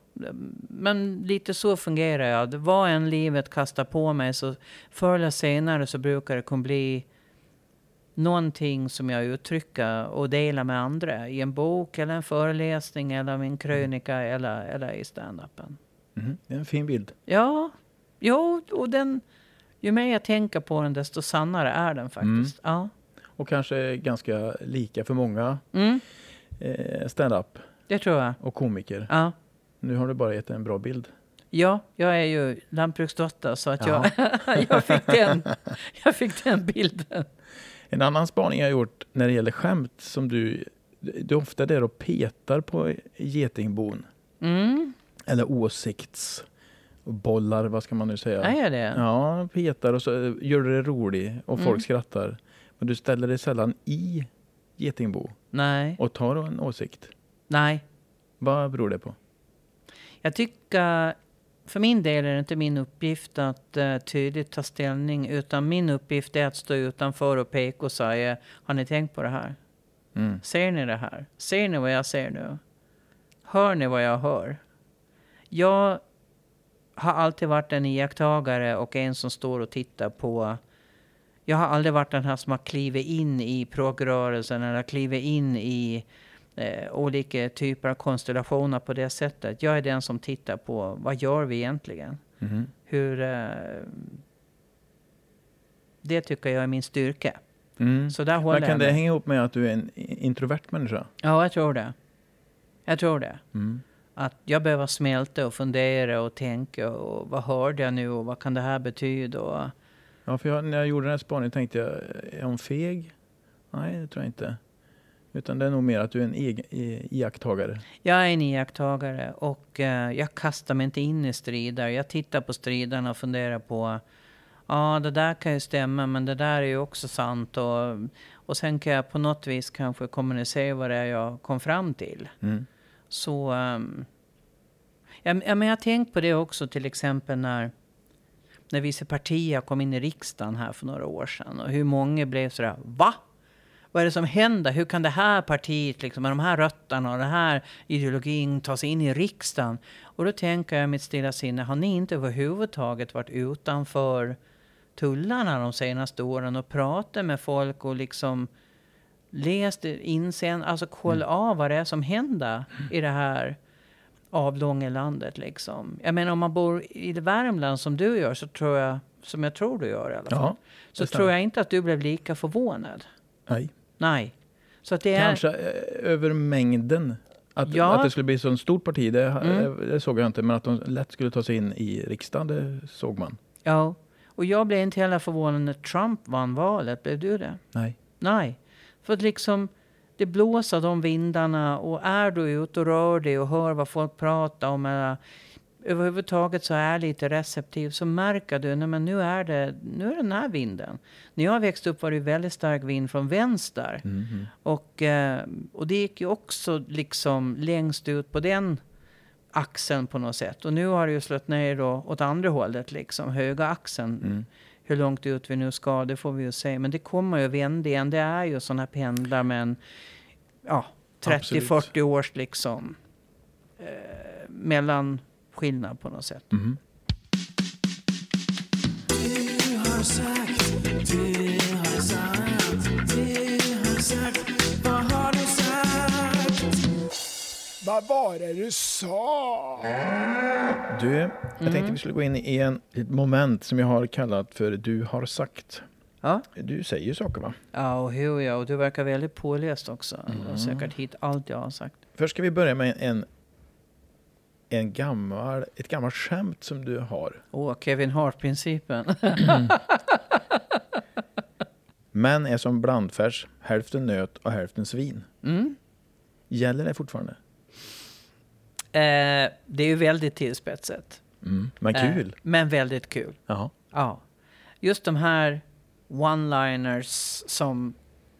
men lite så fungerar jag. Vad än livet kastar på mig så förr eller senare så brukar det kunna bli någonting som jag uttrycker och delar med andra i en bok eller en föreläsning eller min krönika eller, eller i standupen. Mhm, Det är en fin bild. Ja, jo, och den, ju mer jag tänker på den desto sannare är den faktiskt. Ja. Och kanske ganska lika för många Mm, eh, stand-up det tror jag. och komiker. Ja. Nu har du bara gett en bra bild. Ja, jag är ju lantbruksdotter så att jag, *laughs* jag, fick den, jag fick den bilden. En annan spaning jag har gjort när det gäller skämt som du, du är ofta där och petar på getingbon. Mm, Eller åsiktsbollar, vad ska man nu säga? jag det? Ja, petar och så eh, gör du det rolig och folk Mm. skrattar. Men du ställer dig sällan i getingbo Nej, och tar en åsikt. nej. Vad beror det på? Jag tycker, för min del är det inte min uppgift att uh, tydligt ta ställning, utan min uppgift är att stå utanför och peka och säga, har ni tänkt på det här? Mm. Ser ni det här? Ser ni vad jag ser nu? Hör ni vad jag hör? Jag har alltid varit en iakttagare och en som står och tittar på. Jag har aldrig varit den här som har klivit in i progrörelsen eller klivit in i eh, olika typer av konstellationer på det sättet. Jag är den som tittar på vad gör vi egentligen? Mhm. Hur... Eh, det tycker jag är min styrka. Mm. Så där håller Men kan det hänga ihop med att du är en introvert människa? Ja, jag tror det. Jag tror det. Mm. Att jag behöver smälta och fundera och tänka. Och vad hörde jag nu och vad kan det här betyda? Och, Ja, för jag, när jag gjorde den här spaningen tänkte jag, är hon feg? Nej, det tror jag inte. Utan det är nog mer att du är en egen, iakttagare. jag är en iakttagare och eh, jag kastar mig inte in i strider. Jag tittar på striderna och funderar på Ja, det där kan ju stämma, men det där är ju också sant. Och, och sen kan jag på något vis kanske kommunicera vad det är jag kom fram till. Mm. Så... Um, ja, men- ja, men jag har tänkt på det också till exempel när, när vissa partier kom in i riksdagen här för några år sedan. Och hur många blev sådär, va? Vad är det som händer? Hur kan det här partiet liksom, med de här rötterna och den här ideologin ta sig in i riksdagen? Och då tänker jag i mitt stilla sinne, har ni inte överhuvudtaget varit utanför tullarna de senaste åren och pratat med folk och liksom läst insen, alltså kolla Mm. av vad det är som händer i det här avlånga landet liksom. Jag menar om man bor i Värmland som du gör så tror jag, som jag tror du gör i alla fall. Ja, så tror jag inte att du blev lika förvånad. Nej. Nej. Så att det är... Kanske eh, över mängden. Att, Ja. att det skulle bli ett sånt stort parti, det, Mm. det såg jag inte. Men att de lätt skulle ta sig in i riksdagen, det såg man. Ja. Och jag blev inte heller förvånad när Trump vann valet. Blev du det? Nej. Nej. För att liksom, det blåser de vindarna och är du ute och rör dig och hör vad folk pratar om eller överhuvudtaget så är lite receptiv så märker du, nej men nu är det, nu är den här vinden. När jag växte upp var det väldigt stark vind från vänster. Mhm. Och, eh, och det gick ju också liksom längst ut på den axeln på något sätt. Och nu har det ju slått ner då åt andra hållet, liksom höga axeln. Mm. Hur långt ut vi nu ska, det får vi ju se. Men det kommer ju vända igen. Det är ju sådana pendlar med en ja, Absolut. 30-40 års liksom eh, mellanskillnad på något sätt. Mhm. Vad var det du sa? Du, jag Mm. tänkte vi skulle gå in i en, ett moment som jag har kallat för Du har sagt. Ja, Du säger ju saker va? ja och hur ja. Och du verkar väldigt påläst också. Du Mm. har säkert hit allt jag har sagt. Först ska vi börja med en, en gammal, ett gammalt skämt som du har. Åh, Kevin Hart-principen. *laughs* Män är som blandfärs, hälften nöt och hälften svin. Mm. Gäller det fortfarande? Eh, det är ju väldigt tillspetsat. Mm. Men Eh, kul. men väldigt kul. Jaha. Ja. Just de här one-liners som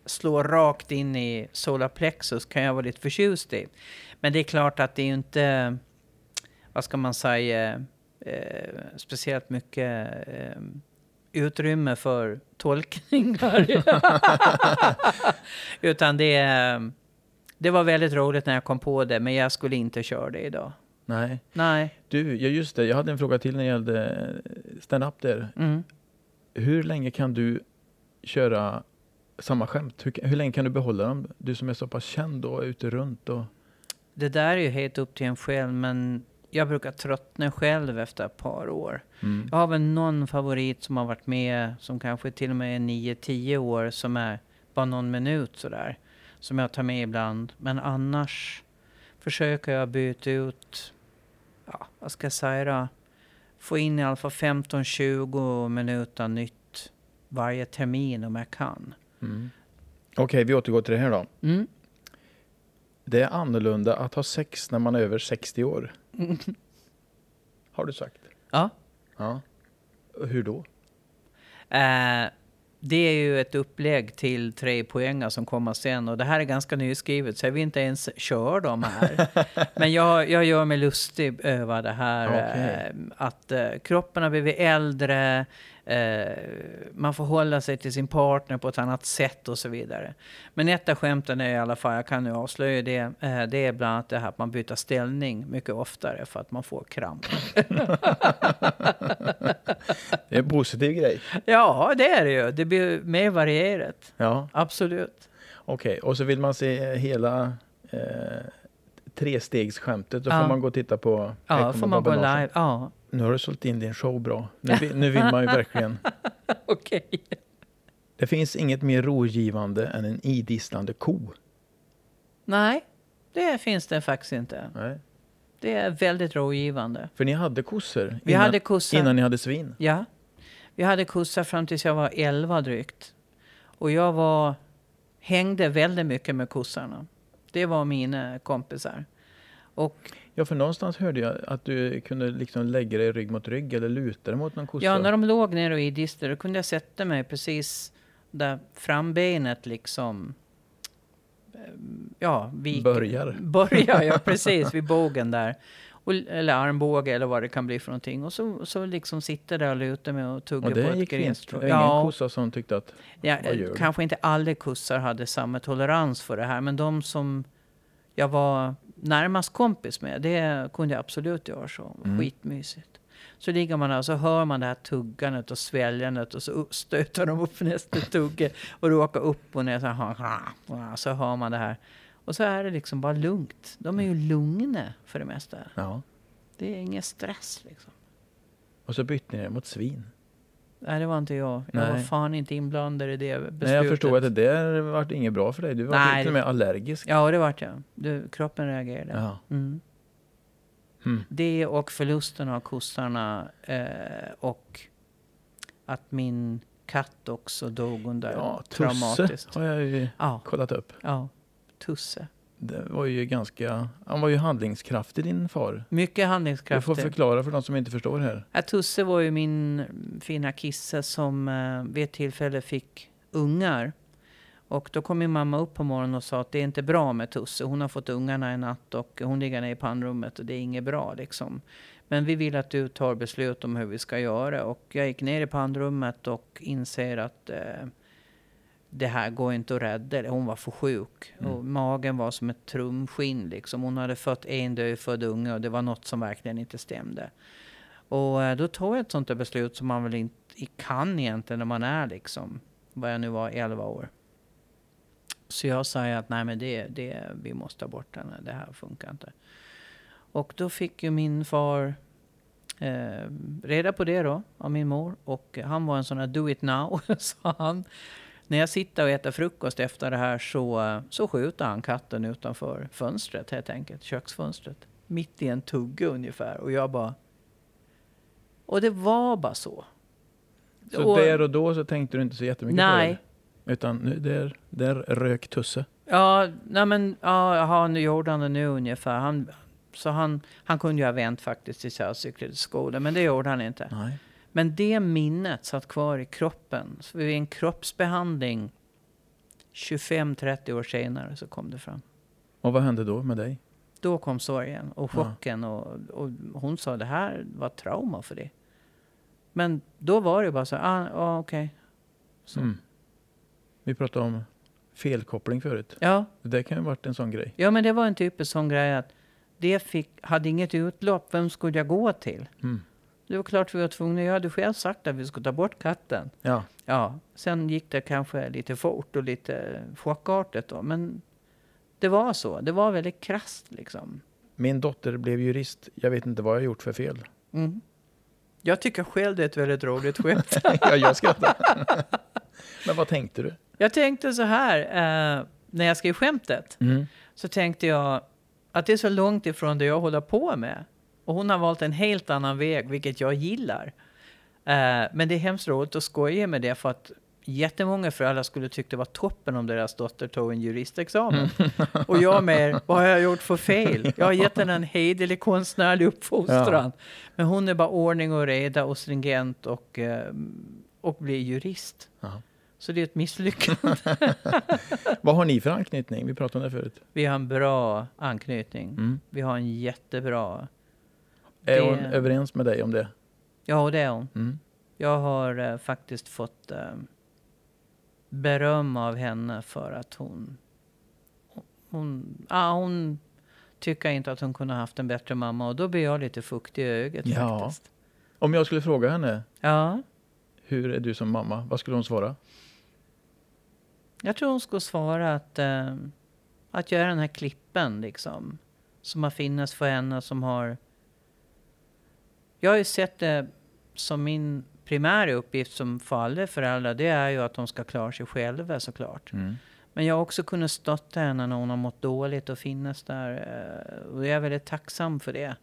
slår rakt in i solar plexus kan jag vara lite förtjust i. Men det är klart att det är inte, vad ska man säga, eh, speciellt mycket eh, utrymme för tolkningar. *laughs* Utan det, det var väldigt roligt när jag kom på det, men jag skulle inte köra det idag. Nej. Nej. Du, ja just det. Jag hade en fråga till när det gällde stand-up där. Mm. Hur länge kan du köra samma skämt? Hur, hur länge kan du behålla dem? Du som är så pass känd och är ute runt och... Det där är ju helt upp till en själv, men jag brukar tröttna själv efter ett par år. Mm. Jag har väl någon favorit som har varit med, som kanske till och med är 9-10 år, som är bara någon minut sådär. Som jag tar med ibland. Men annars försöker jag byta ut, ja, vad ska jag säga då? Få in i alla fall 15-20 minuter nytt varje termin om jag kan. Mm. Okej, vi återgår till det här då. Mm. Det är annorlunda att ha sex när man är över 60 år. *laughs* Har du sagt. Ja. Ja. Hur då? Eh, det är ju ett upplägg till tre poängar som kommer sen. Och det här är ganska nyskrivet, så jag vill inte ens köra dem här. *laughs* Men jag, jag gör mig lustig över det här. Okej. Eh, att eh, kroppen har blivit äldre, eh, man får hålla sig till sin partner på ett annat sätt och så vidare. Men ett av skämten är i alla fall, jag kan nu avslöja det, eh, det är bland annat det här att man byter ställning mycket oftare för att man får kramp. *laughs* Det är en positiv grej. Ja, det är det ju. Det blir mer varierat. Ja, Absolut. okej. Och så vill man se hela eh, trestegsskämtet. Då får man gå och titta på Ja, får man gå live. Ja, Nu har du sålt in din show bra. Nu, nu vill man ju verkligen. *laughs* okej. Det finns inget mer rogivande än en idisslande ko. Nej, det finns det faktiskt inte. Nej. Det är väldigt rådgivande. För ni hade kossor Vi innan, hade kossa. innan ni hade svin. Ja. Vi hade kossa fram tills jag var 11 drygt. Och jag var, hängde väldigt mycket med kossarna. Det var mina kompisar. Och Ja, för någonstans hörde jag att du kunde liksom lägga dig rygg mot rygg eller luta dig mot någon kossa. ja, när de låg nere och idisslade, då kunde jag sätta mig precis där frambenet liksom... eh, Ja, vik, Börjar. *laughs* Börjar, ja precis, vid bågen där. Och, eller armbåge eller vad det kan bli för någonting. Och så, så liksom sitter där och lutar mig och tuggar Och på ett var ingen kossa som tyckte att... Ja, kanske inte alla kussar hade samma tolerans för det här, men de som jag var närmast kompis med, det kunde jag absolut göra så. Mm. Skitmysigt. Så ligger man där och så hör man det här tuggandet och sväljandet och så stöter de upp *laughs* nästa tugge och råkar upp och ner så här, *laughs* så hör man det här. Och så är det liksom bara lugnt. De är ju lugna för det mesta. Ja. Det är ingen stress liksom. Och så bytte ni det mot svin. Nej, det var inte jag. Jag var Nej. fan inte inblandad i det beslutet. Nej, jag förstod att det där var inget bra för dig. Du var till och med allergisk. Ja, det vart jag. Du, kroppen reagerade. Ja. Mm. Hmm. Det och förlusten av kossarna eh, och att min katt också dog under Ja, traumatiskt. har jag ju Ja, kollat upp. ja, Tusse. Det var ju ganska... Han var ju handlingskraftig din far. Mycket Du får handlingskraftig. förklara för de som inte förstår här. Ja, Tusse var ju min fina kisse som eh, vid ett tillfälle fick ungar. Och då kom min mamma upp på morgonen och sa att det är inte bra med Tusse. Hon har fått ungarna i natt och hon ligger nere i pannrummet och det är inget bra liksom. Men vi vill att du tar beslut om hur vi ska göra. Och jag gick ner i pannrummet och inser att eh, det här går inte att rädda. Hon var för sjuk. Mm. Och magen var som ett trumskinn liksom. Hon hade fått en dödfödd unge och det var något som verkligen inte stämde. Och eh, då tog jag ett sånt där beslut som man väl inte kan egentligen när man är liksom, vad jag nu var, 11 år. Så jag sa att nej men det, det, vi måste ta bort henne, det här funkar inte. Och då fick ju min far eh, reda på det då, av min mor. Och han var en sån här do it now, *laughs* sa han. När jag sitter och äter frukost efter det här så, så skjuter han katten utanför fönstret helt enkelt, köksfönstret. Mitt i en tugge ungefär. Och jag bara... Och det var bara så. Så Och- där och då så tänkte du inte så jättemycket Nej. på det? Utan nu, där, där rök Tusse. Ja, nej men ja, jaha, nu gjorde han det nu ungefär. Han, så han, han kunde ju ha vänt faktiskt till skolan, men det gjorde han inte. Nej. Men det minnet satt kvar i kroppen. Så vid en kroppsbehandling 25-30 år senare så kom det fram. Och vad hände då med dig? Då kom sorgen och Ja. chocken och, och hon sa det här var trauma för dig. Men då var det bara så, ah, ah, okej. Så. Mm. Vi pratade om felkoppling förut. Ja, Det kan ju ha varit en sån grej. ja, men det var en typisk sån grej att det fick, hade inget utlopp, vem skulle jag gå till? Mm. Det var klart vi var tvungna, jag hade själv sagt att vi skulle ta bort katten. Ja. Ja, sen gick det kanske lite fort och lite chockartat då, men det var så. Det var väldigt krasst liksom. Min dotter blev jurist. Jag vet inte vad jag gjort för fel. Mm. Jag tycker själv det är ett väldigt roligt skämt. *laughs* ja, jag skrattar. *laughs* Men vad tänkte du? jag tänkte så här, eh, när jag skrev skämtet, Mm. så tänkte jag att det är så långt ifrån det jag håller på med. Och hon har valt en helt annan väg, vilket jag gillar. Eh, men det är hemskt roligt att skoja med det, för att jättemånga föräldrar skulle tycka det var toppen om deras dotter tog en juristexamen. Och jag med, *laughs* vad har jag gjort för fel? Jag har gett henne en hederlig konstnärlig uppfostran. Men hon är bara ordning och reda och stringent och, eh, och blir jurist. Ja. Så det är ett misslyckande. *laughs* Vad har ni för anknytning? Vi pratade om det förut. Vi har en bra anknytning. Mm. Vi har en jättebra... Är Det- hon överens med dig om det? Ja, det är hon. Mm. Jag har eh, faktiskt fått eh, beröm av henne för att hon... Hon, ah, hon tycker inte att hon kunde ha haft en bättre mamma och då blir jag lite fuktig i ögat Ja. faktiskt. Om jag skulle fråga henne, Ja, hur är du som mamma? Vad skulle hon svara? jag tror hon skulle svara att, eh, att göra den här klippen liksom. Som har funnits för henne som har... Jag har ju sett det som min primära uppgift som för alla föräldrar. Det är ju att de ska klara sig själva såklart. Mm. Men jag har också kunnat stötta henne när hon har mått dåligt och finnas där. eh, Och jag är väldigt tacksam för det.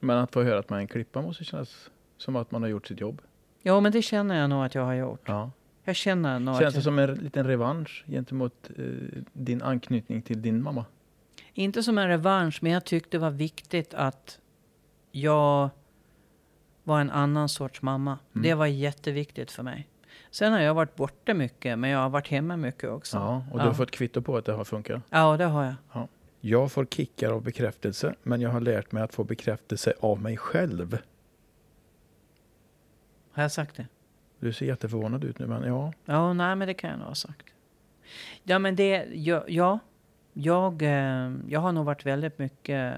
Men att få höra att man är en klippa måste kännas som att man har gjort sitt jobb. Ja, men det känner jag nog att jag har gjort. Ja. Jag känner nog Känns att det jag, som en liten revansch gentemot eh, din anknytning till din mamma? Inte som en revansch, men jag tyckte det var viktigt att jag var en annan sorts mamma. Mm. Det var jätteviktigt för mig. Sen har jag varit borta mycket, men jag har varit hemma mycket också. Ja, och du Ja. har fått kvitto på att det har funkat. Ja, det har jag. Ja. Jag får kickar av bekräftelse, men jag har lärt mig att få bekräftelse av mig själv. Har jag sagt det? Du ser jätteförvånad ut nu, men ja. Ja, nej, men det kan jag nog ha sagt. Ja, men det... Ja, ja jag, eh, jag har nog varit väldigt mycket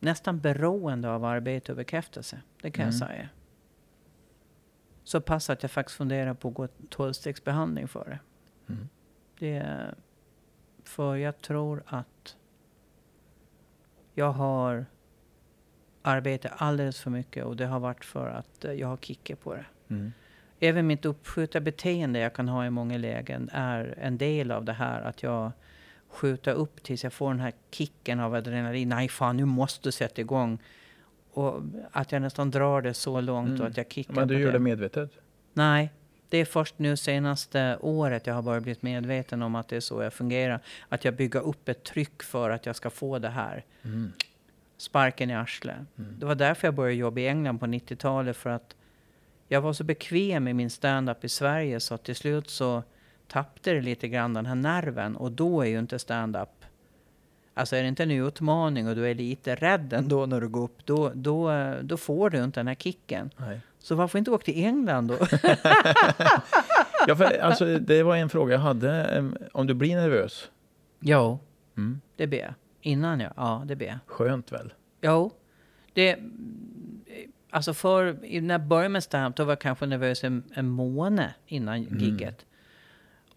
nästan beroende av arbete och bekräftelse. Det kan Mm. jag säga. Så pass att jag faktiskt funderar på att gå tolvstegsbehandling för det. Mm. det. För jag tror att jag har arbetat alldeles för mycket och det har varit för att eh, jag har kickat på det. Mm. Även mitt uppskjuta beteende jag kan ha i många lägen är en del av det här att jag skjuter upp tills jag får den här kicken av adrenalin. Nej fan, nu måste du sätta igång. Och att jag nästan drar det så långt Mm. och att jag kickar Men du gör det. det medvetet? Nej, det är först nu senaste året jag har börjat bli medveten om att det är så jag fungerar. Att jag bygger upp ett tryck för att jag ska få det här. Mm. Sparken i arslet. Mm. Det var därför jag började jobba i England på 90-talet. För att jag var så bekväm i min stand-up i Sverige så att till slut så tappade det lite grann den här nerven. Och då är ju inte stand-up... Alltså är det inte en utmaning och du är lite rädd ändå när du går upp, då, då, då får du inte den här kicken. Nej. Så varför inte åka till England då? *laughs* Ja, för, alltså, det var en fråga jag hade. Om du blir nervös? jo, Mm. det ber jag. Innan ja, ja det ber jag. Skönt väl? Jo, det... Alltså för, när jag började med stand då var jag kanske nervös en, en månad innan Mm. gigget.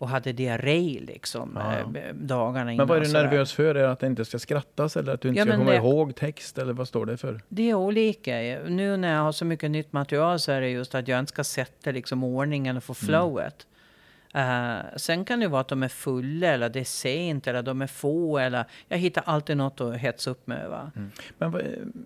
Och hade diarré liksom Ja. eh, dagarna innan. Men vad är du nervös för? Är det att det inte ska skrattas eller att du inte Ja, ska komma det- ihåg text? Eller vad står det för? Det är olika. Nu när jag har så mycket nytt material så är det just att jag inte ska sätta liksom ordningen och få Mm. flowet. Eh, sen kan det vara att de är fulla eller det är sent eller de är få eller jag hittar alltid något att hetsa upp med. Va? Men vad,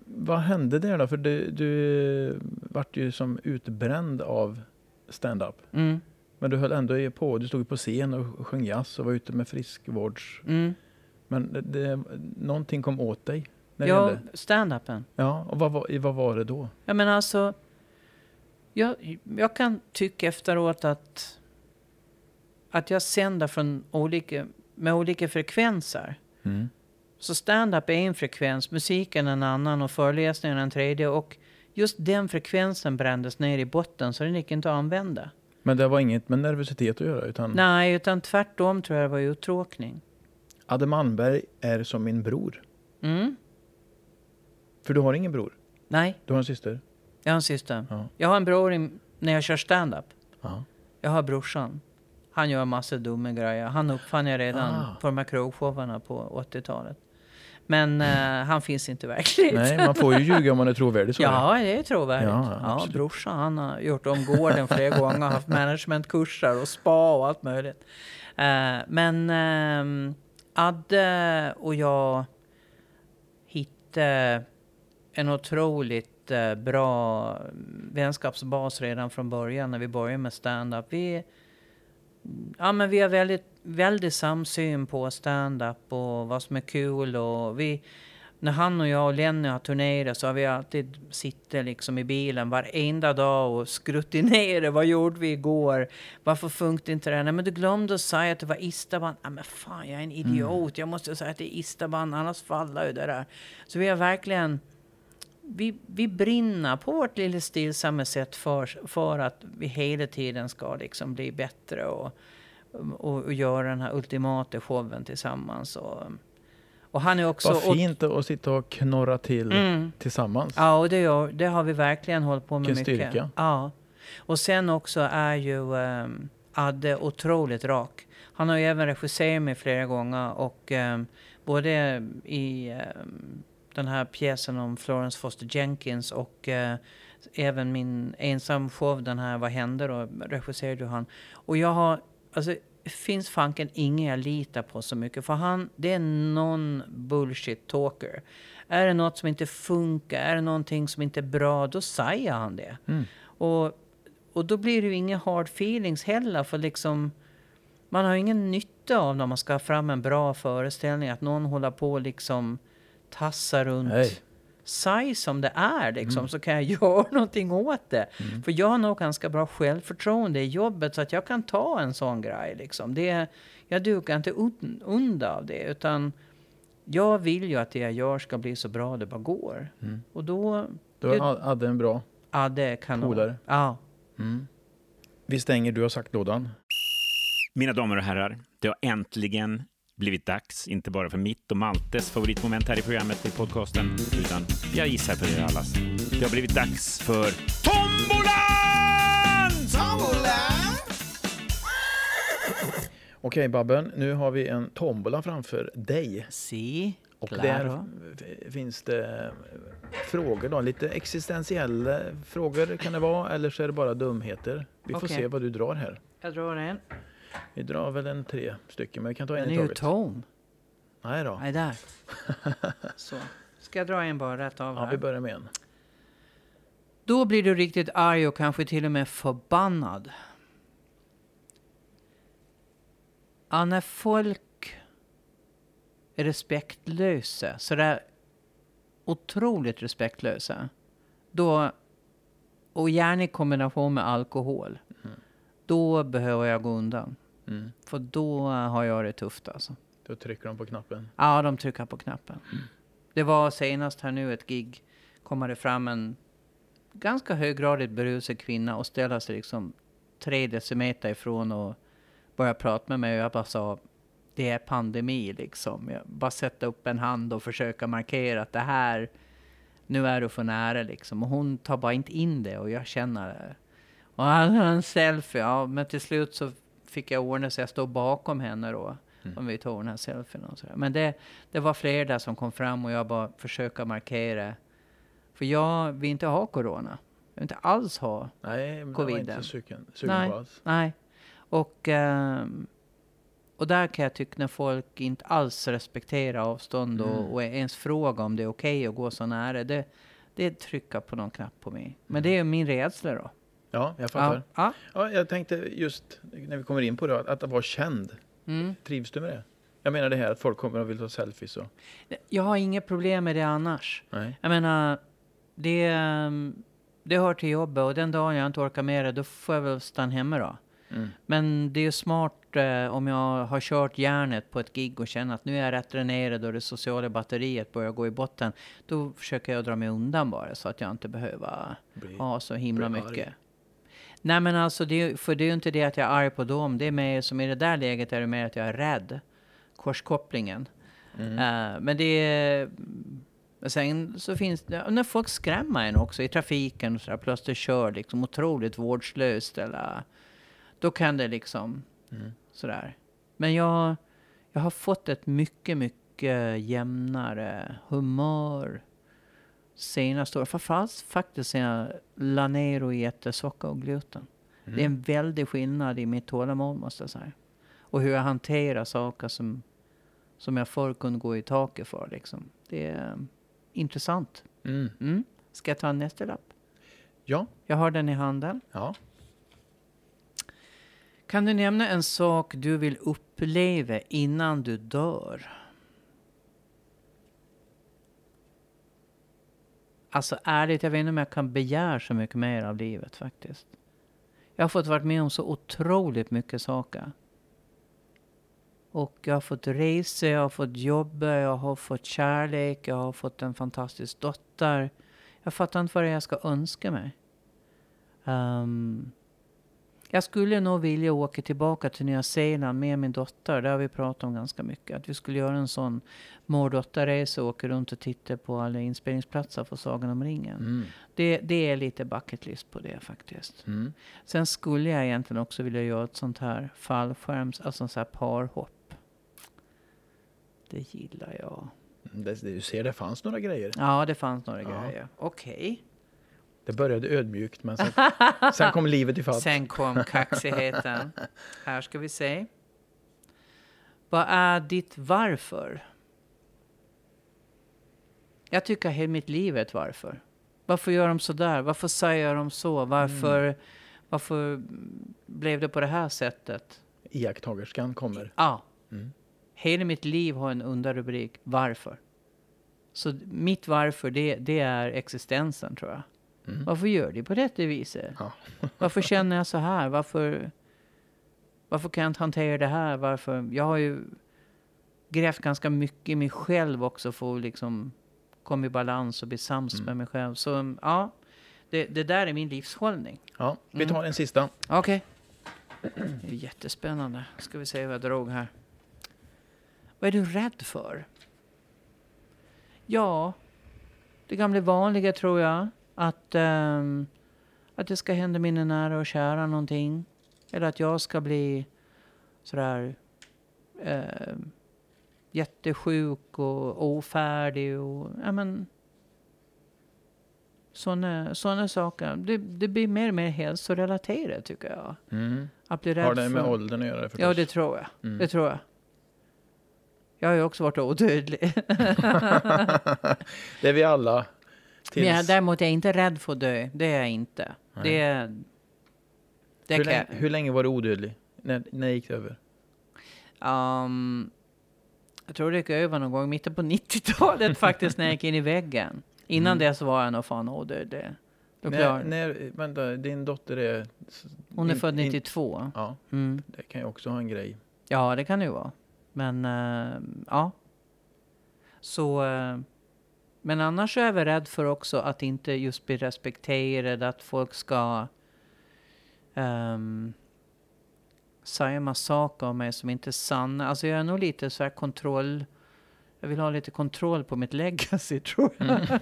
vad hände där då? För du, du vart ju som utbränd av stand-up. Mm, Men du höll ändå på. Du stod på scen och sjöng jazz och var ute med friskvårds... mm. Men det, det, någonting kom åt dig? När Ja, stand-upen. Ja, och vad, vad var det då? Ja, men alltså, jag, jag kan tycka efteråt att, att jag sänder från olika, med olika frekvenser. Mm. Så stand-up är en frekvens, musiken en annan och föreläsningen en tredje. Och just den frekvensen brändes ner i botten så den gick inte att använda. Men det var inget med nervositet att göra utan Nej, utan tvärtom tror jag det var uttråkning. Adde Malmberg är som min bror. Mm. För du har ingen bror? Nej, Du har en syster? jag har en syster. Ja. Jag har en bror i, när jag kör stand-up. Ja. Jag har brorsan. Han gör massor dumma grejer. Han uppfann jag redan Ah. på de här krogshowerna på 80-talet. Men eh, han finns inte verkligt. Nej, man får ju ljuga om man är trovärdig. Så. *laughs* Ja, det är trovärdigt. Ja, Ja, brorsan han har gjort om gården flera gånger, haft managementkurser och spa och allt möjligt. Eh, men ehm, Adde och jag hittade en otroligt eh, bra vänskapsbas redan från början när vi började med stand-up. Vi, ja, men vi har väldigt, väldigt samsyn på stand-up och vad som är kul. Och vi, när han och jag och Lenny har turnerat så har vi alltid suttit liksom i bilen varenda dag och skrutinerat. *laughs* Vad gjorde vi igår? Varför funkar inte det? Nej, men du glömde att säga att det var Istaban. Nej, men fan, jag är en idiot. Jag måste säga att det är Istaban, annars faller ju det där. Så vi har verkligen... Vi, vi brinner på vårt lilla stillsamma sätt för, för att vi hela tiden ska liksom bli bättre och, och, och göra den här ultimata showen tillsammans. Och, och han är också... Vad fint att sitta och knorra till Mm. tillsammans. Ja, och det, gör, det har vi verkligen hållit på med Vilken mycket. styrka. Ja. Och sen också är ju um, Adde otroligt rak. Han har ju även regisserat mig flera gånger och ehm, både i ehm, den här pjäsen om Florence Foster Jenkins och eh, även min ensam show, den här Vad händer? då regisserade ju han. Och jag har, alltså finns fanken ingen jag litar på så mycket. För han, det är någon bullshit talker. Är det något som inte funkar, är det någonting som inte är bra, då säger han det. Mm. Och, och då blir det ju inga hard feelings heller. För liksom, man har ingen nytta av när man ska ha fram en bra föreställning. Att någon håller på och liksom tassar runt. Nej. Säg som det är liksom, Mm. så kan jag *laughs* göra någonting åt det. För jag har nog ganska bra självförtroende i jobbet så att jag kan ta en sån grej. Liksom. Det, jag dukar inte un, under av det. Utan jag vill ju att det jag gör ska bli så bra det bara går. Mm. Och då... Du Det- hade en bra är kanon. polare. Ja. Mm. Vi stänger Du har sagt-lådan. Mina damer och herrar, det har äntligen blivit dags, inte bara för mitt och Maltes favoritmoment här i programmet i podcasten, utan jag gissar för er allas. Det har blivit dags för Tombolan! Okej Babben, nu har vi en tombola framför dig. Si, Och claro. där finns det frågor då, lite existentiella frågor kan det vara, eller så är det bara dumheter. Vi får Okej. se vad du drar här. Jag drar en. Vi drar väl en tre stycken, men vi kan ta en Den i är ju taget. tom. Nej då. Nej, där. *laughs* Så. Ska jag dra en bara rätt av Ja, vi här? börjar med en. Då blir du riktigt arg och kanske till och med förbannad. Ja, när folk är respektlösa, sådär otroligt respektlösa, då, och gärna i kombination med alkohol, då behöver jag gå undan. Mm. För då har jag det tufft alltså. Då trycker de på knappen. Ja, de trycker på knappen. Det var senast här nu ett gig. Kommer det fram en ganska höggradigt berusad kvinna och ställer sig liksom tre decimeter ifrån och börjar prata med mig. Och jag bara sa, det är pandemi liksom. Jag bara sätta upp en hand och försöka markera att det här, nu är du för nära liksom. Och hon tar bara inte in det och jag känner det. Och han har en selfie, ja, men till slut så fick jag ordna så jag stod bakom henne då. Om vi tog den här selfien och sådär. Men det, det var fler där som kom fram och jag bara försöka markera. För jag vill inte ha corona. Jag vill inte alls ha. Nej, men det var Coviden. inte sugen, sugen Nej. på alls. Nej. Och, ehm, och där kan jag tycka när folk inte alls respekterar avstånd Mm. och, och ens frågar om det är okej att gå så nära. Det, det trycker på någon knapp på mig. Mm. Men det är min rädsla då. Ja, jag fattar. Ja. Ja. jag tänkte just när vi kommer in på det, att att vara känd. Mm. Trivs du med det? Jag menar det här att folk kommer och vill ta selfies och... Jag har inga problem med det annars. Nej. Jag menar, det, ehm, det hör till jobbet och den dagen jag inte orkar med det, då får jag väl stanna hemma då. Mm. Men det är smart eh, om jag har kört järnet på ett gig och känner att nu är jag rätt dränerad och det sociala batteriet börjar gå i botten. Då försöker jag dra mig undan bara så att jag inte behöver ha så himla mycket. Nej men alltså, det, för det är ju inte det att jag är arg på dem. Det är mer som i det där läget är det mer att jag är rädd. Korskopplingen. Mm. Eh, men det är... Sen så finns det, när folk skrämmer en också i trafiken och så där, plötsligt kör liksom otroligt vårdslöst eller... Då kan det liksom Mm. sådär. Men jag, jag har fått ett mycket, mycket jämnare humör senaste året. Framförallt faktiskt sen och äter socker och gluten. Det är en väldig skillnad i mitt tålamod måste jag säga. Och hur jag hanterar saker som, som jag förr kunde gå i taket för. Liksom. Det är eh, intressant. Mm. Mm. Ska jag ta nästa lapp? Ja. Jag har den i handen. Ja. Kan du nämna en sak du vill uppleva innan du dör? Alltså ärligt, jag vet inte om jag kan begära så mycket mer av livet faktiskt. Jag har fått vara med om så otroligt mycket saker. Och jag har fått resa, jag har fått jobba, jag har fått kärlek, jag har fått en fantastisk dotter. Jag fattar inte vad det är jag ska önska mig. Um, jag skulle nog vilja åka tillbaka till Nya Zeeland med min dotter. Det har vi pratat om ganska mycket. Att vi skulle göra en sån mor dotterresa och åka runt och titta på alla inspelningsplatser för Sagan om ringen. Mm. Det, det är lite bucket list på det faktiskt. Mm. Sen skulle jag egentligen också vilja göra ett sånt här fallskärms, alltså en sån här parhopp. Det gillar jag. Det, det, du ser, det fanns några grejer. Ja, det fanns några Ja. grejer. Okej. Det började ödmjukt, men sen, sen kom livet ifatt. Sen kom kaxigheten. Här ska vi se. Vad är ditt varför? Jag tycker hela mitt liv är ett varför. Varför gör de så där? Varför säger de så? Varför, varför blev det på det här sättet? Iakttagerskan kommer. Ja. Mm. Hela mitt liv har en underrubrik. Varför? Så mitt varför, det, det är existensen tror jag. Mm. Varför gör de på detta viset? Ja. *laughs* Varför känner jag så här? Varför, varför kan jag inte hantera det här? Varför? Jag har ju grävt ganska mycket i mig själv också för att liksom komma i balans och bli sams Mm. med mig själv. Så mm, ja, det, det där är min livshållning. Ja, vi tar en sista. Okej. Det är jättespännande. Ska vi se vad jag drog här. Vad är du rädd för? Ja, det gamla vanliga tror jag. Att, ehm, att det ska hända mina nära och kära någonting. Eller att jag ska bli sådär ehm, jättesjuk och ofärdig. Och, ja, men, såna, såna saker. Det, det blir mer och mer hälsorelaterat tycker jag. Mm. Att bli rädd Har det med för... åldern att göra förstås? Ja, det tror jag. Mm. Det tror jag. Jag har ju också varit odödlig. *laughs* det är vi alla. Tills... Men jag, däremot är jag inte rädd för att dö. Det är jag inte. Nej. Det, det hur, länge, hur länge var du odödlig? När, när gick det över? Um, jag tror det gick över någon gång i mitten på *laughs* 90-talet faktiskt när jag gick in i väggen. Innan Mm. det så var jag nog fan odödlig. När, när, vänta, din dotter är... hon är in- född in- 92. Ja, Mm. det kan ju också ha en grej. Ja, det kan det ju vara. Men eh, ja. Så. eh, men annars är jag rädd för också att inte just bli respekterad. Att folk ska um, säga massa saker om mig som inte är sanna. Alltså jag är nog lite så här kontroll. Jag vill ha lite kontroll på mitt *laughs* legacy tror jag. *laughs*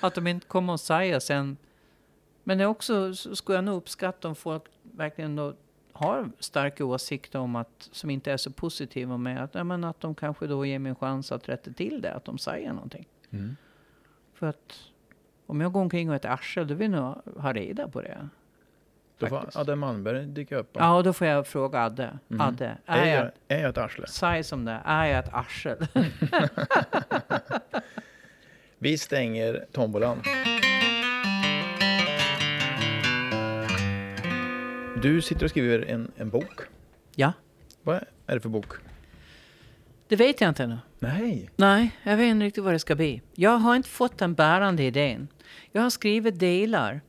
att de inte kommer att säga sen. Men det också så skulle jag nog uppskatta om folk verkligen då har starka åsikter om att, som inte är så positiva med att, ja, men att de kanske då ger mig en chans att rätta till det, att de säger någonting. Mm. För att om jag går omkring och ett arsel, då vill jag ha reda på det. Då får Faktiskt. Adde Malmberg dyka upp. Ja, och då får jag fråga Adde. Mhm. Adde, är, jag, är jag ett arsle? säg som det är jag ett arsel? *laughs* Vi stänger tombolan. Du sitter och skriver en, en bok. ja, Vad är det för bok? det vet jag inte ännu. Nej. Nej, jag vet inte riktigt vad det ska bli. Jag har inte fått den bärande idén. Jag har skrivit delar.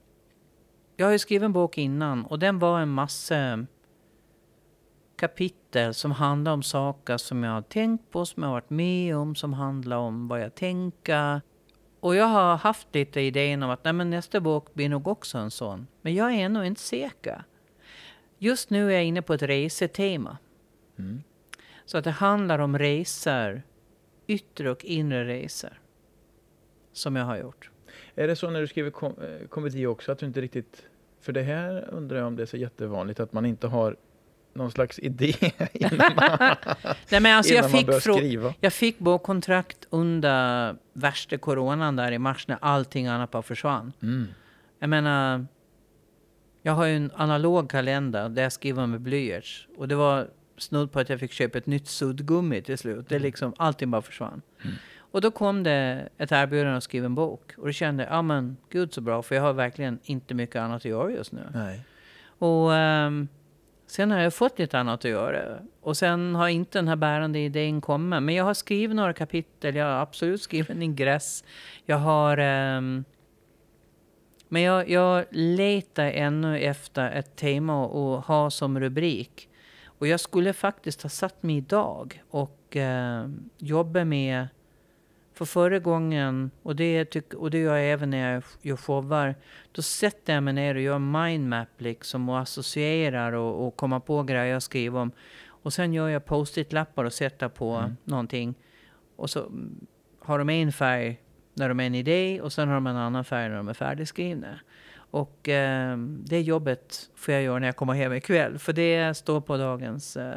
Jag har ju skrivit en bok innan och den var en massa kapitel som handlar om saker som jag har tänkt på, som jag har varit med om, som handlar om vad jag tänker. Och jag har haft lite idén om att nej, men nästa bok blir nog också en sån. Men jag är ännu inte säker. Just nu är jag inne på ett resetema. Mm. Så att det handlar om resor, yttre och inre resor. Som jag har gjort. Är det så när du skriver kom, eh, komedi också att du inte riktigt... För det här undrar jag om det är så jättevanligt att man inte har någon slags idé *laughs* innan man, *laughs* Nej, men alltså jag, man fick skriva. jag fick bokkontrakt under värsta coronan där i mars när allting annat bara försvann. Mm. Jag menar, jag har ju en analog kalender där jag skriver med blyerts. Och det var snudd på att jag fick köpa ett nytt suddgummi till slut. Det är liksom, allting bara försvann. Och då kom det ett erbjudande att skriva en bok. Och då kände jag, ja men gud så bra, för jag har verkligen inte mycket annat att göra just nu. Nej. Och ehm, sen har jag fått lite annat att göra. Och sen har inte den här bärande idén kommit. Men jag har skrivit några kapitel. Jag har absolut skrivit en ingress. Jag har... ehm, men jag, jag letar ännu efter ett tema att ha som rubrik. Och jag skulle faktiskt ha satt mig idag och eh, jobba med... För förra gången, och det, tyck, och det gör jag även när jag gör showar, då sätter jag mig ner och gör mindmap liksom och associerar och, och kommer på grejer att skriva om. Och sen gör jag post-it-lappar och sätter på Mm. någonting. Och så har de en färg när de är en idé och sen har de en annan färg när de är färdigskrivna. Och eh, det jobbet får jag göra när jag kommer hem ikväll. För det står på dagens eh,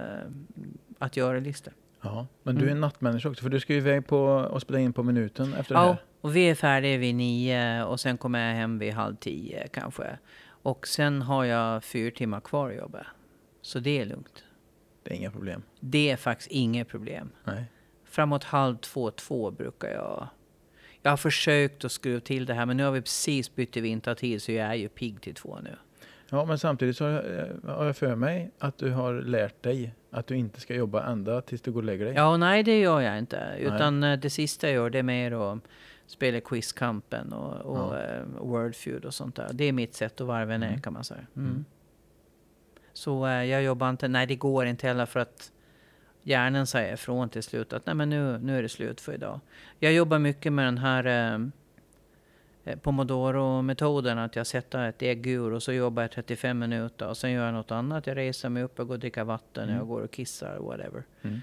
att göra-lista. Ja, men du är en Mm. nattmänniska också, för du ska ju iväg på och spela in på minuten efter det Ja, här. och vi är färdiga vid nio och sen kommer jag hem vid halv tio kanske. Och sen har jag fyra timmar kvar att jobba. Så det är lugnt. Det är inga problem. Det är faktiskt inget problem. Nej. Framåt halv två, två brukar jag... Jag har försökt att skruva till det här men nu har vi precis bytt till vintertid så jag är ju pigg till två nu. Ja, men samtidigt så har jag, eh, för mig att du har lärt dig att du inte ska jobba ända tills du går och lägger dig. Ja, nej det gör jag inte. Utan eh, det sista jag gör det är mer att spela Quizkampen och, och Ja. eh, Wordfeud och sånt där. Det är mitt sätt att varva ner Mm. kan man säga. Mm. Mm. Så jag jobbar inte, nej det går inte heller för att hjärnan säger ifrån till slut att nej men nu, nu är det slut för idag. Jag jobbar mycket med den här eh, eh Pomodoro-metoden. Att jag sätter ett ägg ur och så jobbar jag 35 minuter. Och sen gör jag något annat. Jag reser mig upp och går och dricker vatten. Mm. Jag går och kissar, whatever. Mm.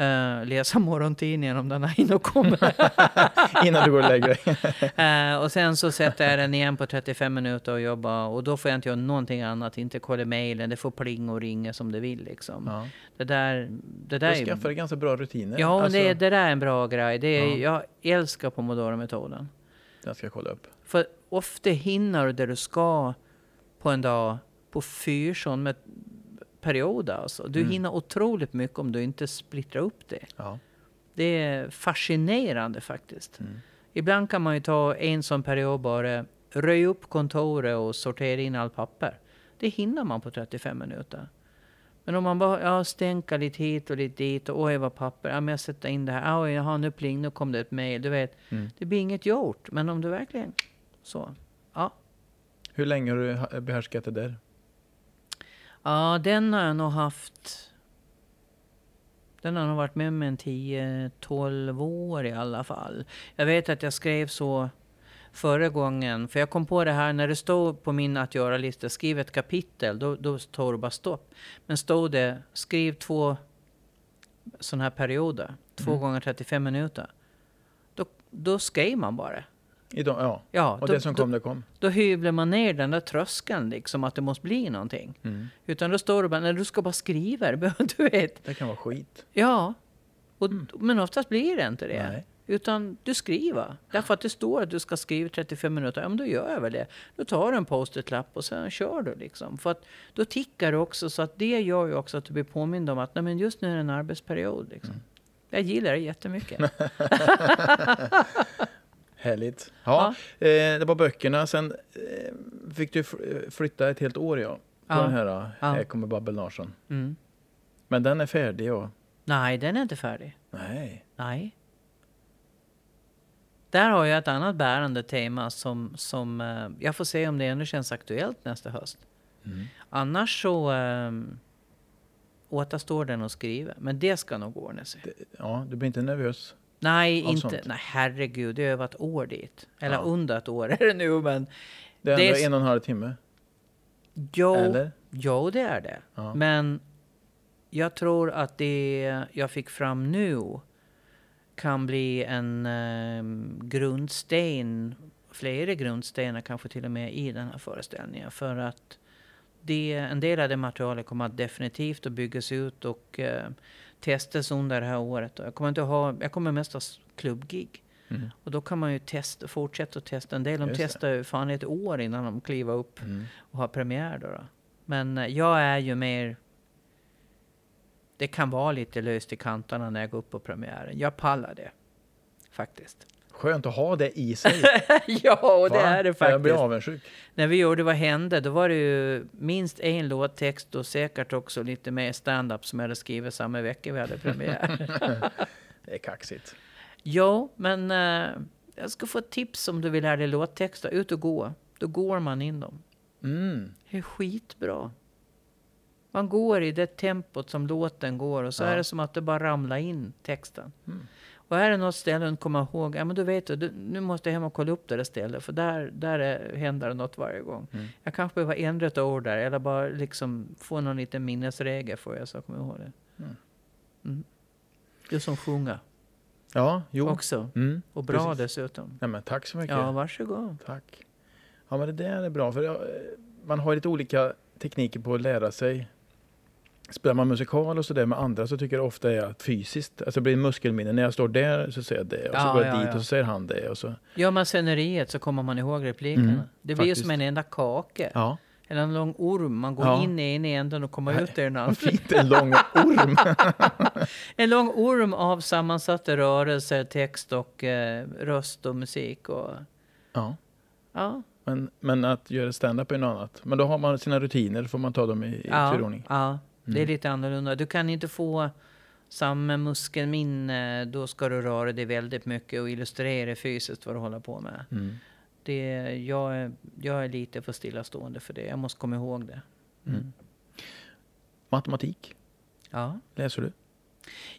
Eh, läsa morgontidningen om den har hinner komma. *laughs* Innan du går och lägger dig. *laughs* Eh, och sen så sätter jag den igen på 35 minuter och jobbar. Och då får jag inte göra någonting annat. Inte kolla mejlen. Det får plinga och ringa som det vill liksom. Ja. Det där, det där Du skaffar dig ganska bra rutiner. Ja, Alltså, det, det där är en bra grej. Det är, Ja. Jag älskar pomodoro-metoden. Den ska jag kolla upp. För ofta hinner du det du ska på en dag på fyra sådana med perioder. Alltså. Du Mm. hinner otroligt mycket om du inte splittrar upp det. Ja. Det är fascinerande faktiskt. Mm. Ibland kan man ju ta en sån period bara, röja upp kontoret och sortera in all papper. Det hinner man på 35 minuter. Men om man bara ja, stänkar lite hit och lite dit och oj vad papper, ja men jag sätter in det här, oj jaha nu pling, nu kom det ett mejl, du vet. Mm. Det blir inget gjort. Men om du verkligen så. Ja. Hur länge har du behärskat det där? Ja, den har jag nog haft. Den har nog varit med mig en 10-12 år i alla fall. Jag vet att jag skrev så förra gången. För jag kom på det här när det stod på min att göra-lista. Skriv ett kapitel. Då, då står det bara stopp. Men stod det skriv två sådana här perioder. Två Mm. gånger 35 minuter. Då, då skrev man bara. Idag, ja. Ja, Och då, det som kom, det kom. då hyvlar man ner den där tröskeln liksom att det måste bli någonting. Mm. Utan då står det bara, nej du ska bara skriva det, *laughs* du vet. Det kan vara skit. Ja. Och, Men oftast blir det inte det. Mm. Nej. Utan du skriver. Därför att det står att du ska skriva 35 minuter. Ja men då gör jag väl det. Då tar du en post-it-lapp och sen kör du liksom. För att då tickar det också så att det gör ju också att du blir påmind om att nej, men just nu är det en arbetsperiod. Liksom. Mm. Jag gillar det jättemycket. *laughs* *laughs* Härligt. Ja, Eh, det var böckerna. Sen eh, fick du flytta ett helt år ja. På Ja. den här, eh, Ja. här kommer Babbel Larsson. Mm. Men den är färdig och... Nej, den är inte färdig. Nej. Nej. Där har jag ett annat bärande tema som, som eh, jag får se om det ännu känns aktuellt nästa höst. Mm. Annars så um, återstår den att skriva. Men det ska nog ordna sig. Det, ja, du blir inte nervös? Nej, inte. sånt? Nej, herregud. Det är över ett år dit. Eller Ja. under ett år *laughs* är det nu. Men Det är Det är ändå s- en och en halv timme? jo, Eller? jo, det är det. Ja. Men jag tror att det jag fick fram nu kan bli en um, grundsten, flera grundstenar kanske till och med i den här föreställningen. För att det, en del av det materialet kommer att definitivt att byggas ut och uh, testas under det här året. Och Jag kommer, inte ha, jag kommer mest ha klubbgig. Mm. Och då kan man ju testa, fortsätta att testa. En del de Just testar ju fan ett år innan de kliver upp Mm. och har premiär då. då. Men eh, jag är ju mer... Det kan vara lite löst i kanterna när jag går upp på premiären. Jag pallar det. Faktiskt. Skönt att ha det i sig. *laughs* ja, och det Va? är det Jag blir faktiskt. avundsjuk. När vi gjorde Vad hände? Då var det ju minst en låttext och säkert också lite mer stand-up som jag hade skrivit samma vecka vi hade premiär. *laughs* Det är kaxigt. jo, men eh, jag ska få ett tips om du vill lära dig låttexter. Ut och gå. Då går man in dem. Mm. Det är skitbra. Man går i det tempot som låten går och så Ja. är det som att det bara ramlar in texten. Mm. Och är det något ställe du inte kommer ihåg, ja men då vet du, du, nu måste jag hem och kolla upp det där stället för där, där är, händer det något varje gång. Mm. Jag kanske behöver ändra ett ord där eller bara liksom få någon liten minnesregel för jag så kommer ihåg det. Mm. Mm. Du som sjunger Ja, jo. också. Mm. Och bra Precis. dessutom. Nej, men tack så mycket. Ja, varsågod. Tack. Ja, men det där är bra. För man har lite olika tekniker på att lära sig. Spelar man musikal och sådär med andra så tycker jag ofta är att fysiskt, alltså det blir muskelminne. När jag står där så säger jag det och så Ja, går jag ja, dit ja. och så säger han det. Och så. Gör man sceneriet så kommer man ihåg replikerna. Mm, det blir faktiskt. som en enda kake. Ja, Eller en lång orm. Man går Ja. in i en änden och kommer Nej, ut i den andra. fint. En lång orm. *laughs* En lång orm av sammansatta rörelser, text och eh, röst och musik. Och, ja. ja, Men, men att göra stand-up är något annat. Men då har man sina rutiner, får man ta dem i, i ja, turordning. ja, det är Mm. lite annorlunda. Du kan inte få samma muskelminne. Då ska du röra dig väldigt mycket och illustrera fysiskt vad du håller på med. Mm. Det, jag, är, jag är lite för stillastående för det. Jag måste komma ihåg det. Mm. Matematik, Ja. läser du?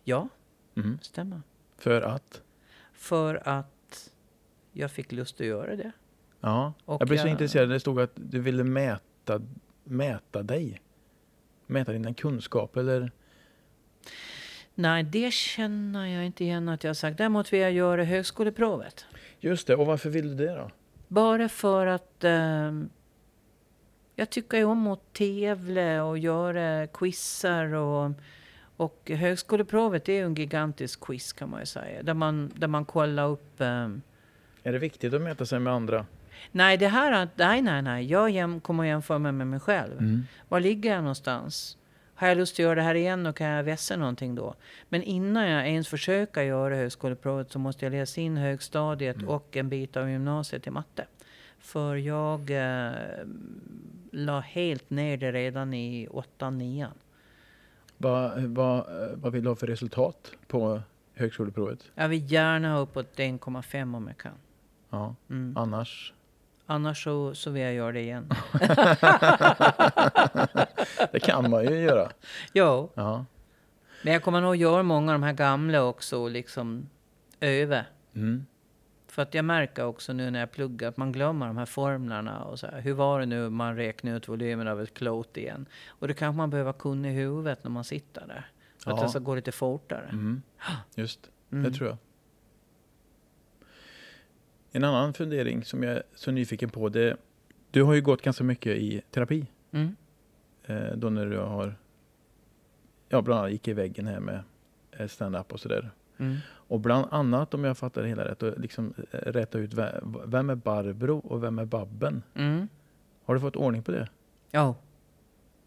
Ja, Mhm. stämmer. För att? För att jag fick lust att göra det. Ja, Och jag blev så jag- intresserad. Det stod att du ville mäta, mäta dig. Mäta dina kunskaper eller? Nej, det känner jag inte igen att jag har sagt. Däremot vill jag göra högskoleprovet. Just det, och varför vill du det då? Bara för att ehm, jag tycker ju om att tävla och göra quizar. Och, och högskoleprovet är ju en gigantisk quiz kan man ju säga. Där man, där man kollar upp... ehm, Är det viktigt att mäta sig med andra? Nej, det här, är- nej, nej, nej. Jag jäm, kommer att jämföra mig med mig själv. Mm. Var ligger jag någonstans? Har jag lust att göra det här igen och kan jag vässa någonting då? Men innan jag ens försöker göra högskoleprovet så måste jag läsa in högstadiet Mm. och en bit av gymnasiet i matte. För jag eh, la helt ner det redan i 8-9. Vad, vad, vad vill du ha för resultat på högskoleprovet? Jag vill gärna ha uppåt 1,5 om jag kan. Ja, Mm. annars? Annars så, så vill jag göra det igen. *laughs* Det kan man ju göra. jo, Ja. men jag kommer nog göra många av de här gamla också och liksom öva. Mm. För att jag märker också nu när jag pluggar att man glömmer de här formlerna och så här. Hur var det nu man räknar ut volymen av ett klot igen? Och det kanske man behöver kunna i huvudet när man sitter där. För att Ja. det ska gå lite fortare. Mm. *gasps* Just, Mm. det tror jag. En annan fundering som jag är så nyfiken på. Det, du har ju gått ganska mycket i terapi. Mm. Eh, då när du har, ja bland annat gick i väggen här med eh, stand-up och sådär. Mm. Och bland annat om jag fattar det hela rätt, och liksom eh, rätta ut vem, vem är Barbro och vem är Babben? Mm. Har du fått ordning på det? Ja.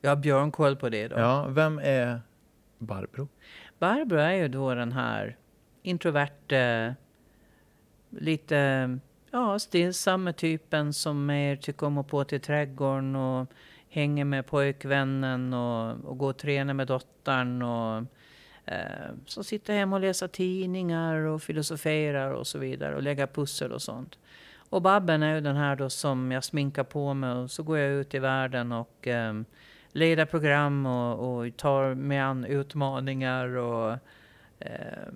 Jag har björnkoll på det då. Ja, vem är Barbro? Barbro är ju då den här introverte, lite ja, alltså stillsamma typen som mer tycker om att på till trädgården och hänga med pojkvännen och, och gå och träna med dottern. Och, eh, som sitter hemma och läser tidningar och filosoferar och så vidare och lägger pussel och sånt. Och Babben är ju den här då som jag sminkar på mig och så går jag ut i världen och eh, leder program och, och tar mig an utmaningar och eh,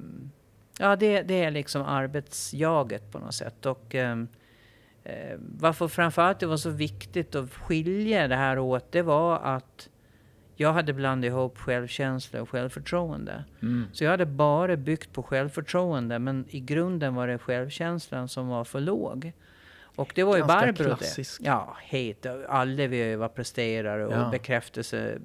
ja, det, det är liksom arbetsjaget på något sätt. Och eh, varför framförallt det var så viktigt att skilja det här åt, det var att jag hade blandat ihop självkänsla och självförtroende. Mm. Så jag hade bara byggt på självförtroende, men i grunden var det självkänslan som var för låg. Och det var ju Ganska Barbro det. klassisk. Ja, helt. Alla vi överpresterar och Ja. bekräftelse,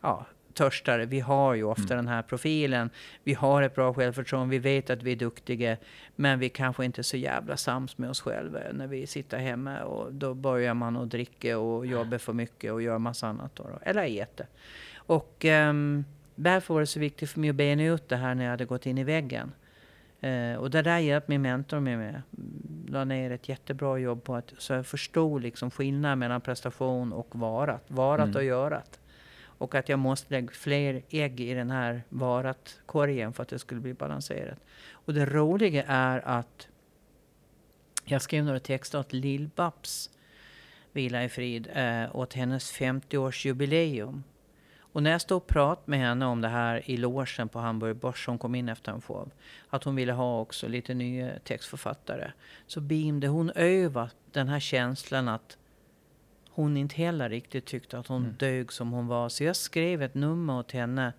ja, törstare. Vi har ju Mm. ofta den här profilen. Vi har ett bra självförtroende, vi vet att vi är duktiga, men vi kanske inte är så jävla sams med oss själva när vi sitter hemma och då börjar man att dricka och jobba för mycket och göra massa annat. Då, då. Eller äta. Och um, därför var det så viktigt för mig att bena ut det här när jag hade gått in i väggen. Eh, och det där hjälpte min mentor mig med. Mm, La ner ett jättebra jobb på att så jag förstod liksom skillnaden mellan prestation och varat. Varat Mm. och görat. Och att jag måste lägga fler ägg i den här varat-korgen för att det skulle bli balanserat. Och det roliga är att jag skrev några texter åt Lill-Babs, vila i frid, eh, åt hennes 50-årsjubileum. Och när jag stod och pratade med henne om det här i logen på Hamburg Börs, hon kom in efter en show, att hon ville ha också lite nya textförfattare, så beamade hon över den här känslan att hon inte heller riktigt tyckte att hon Mm. dög som hon var. Så jag skrev ett nummer åt henne,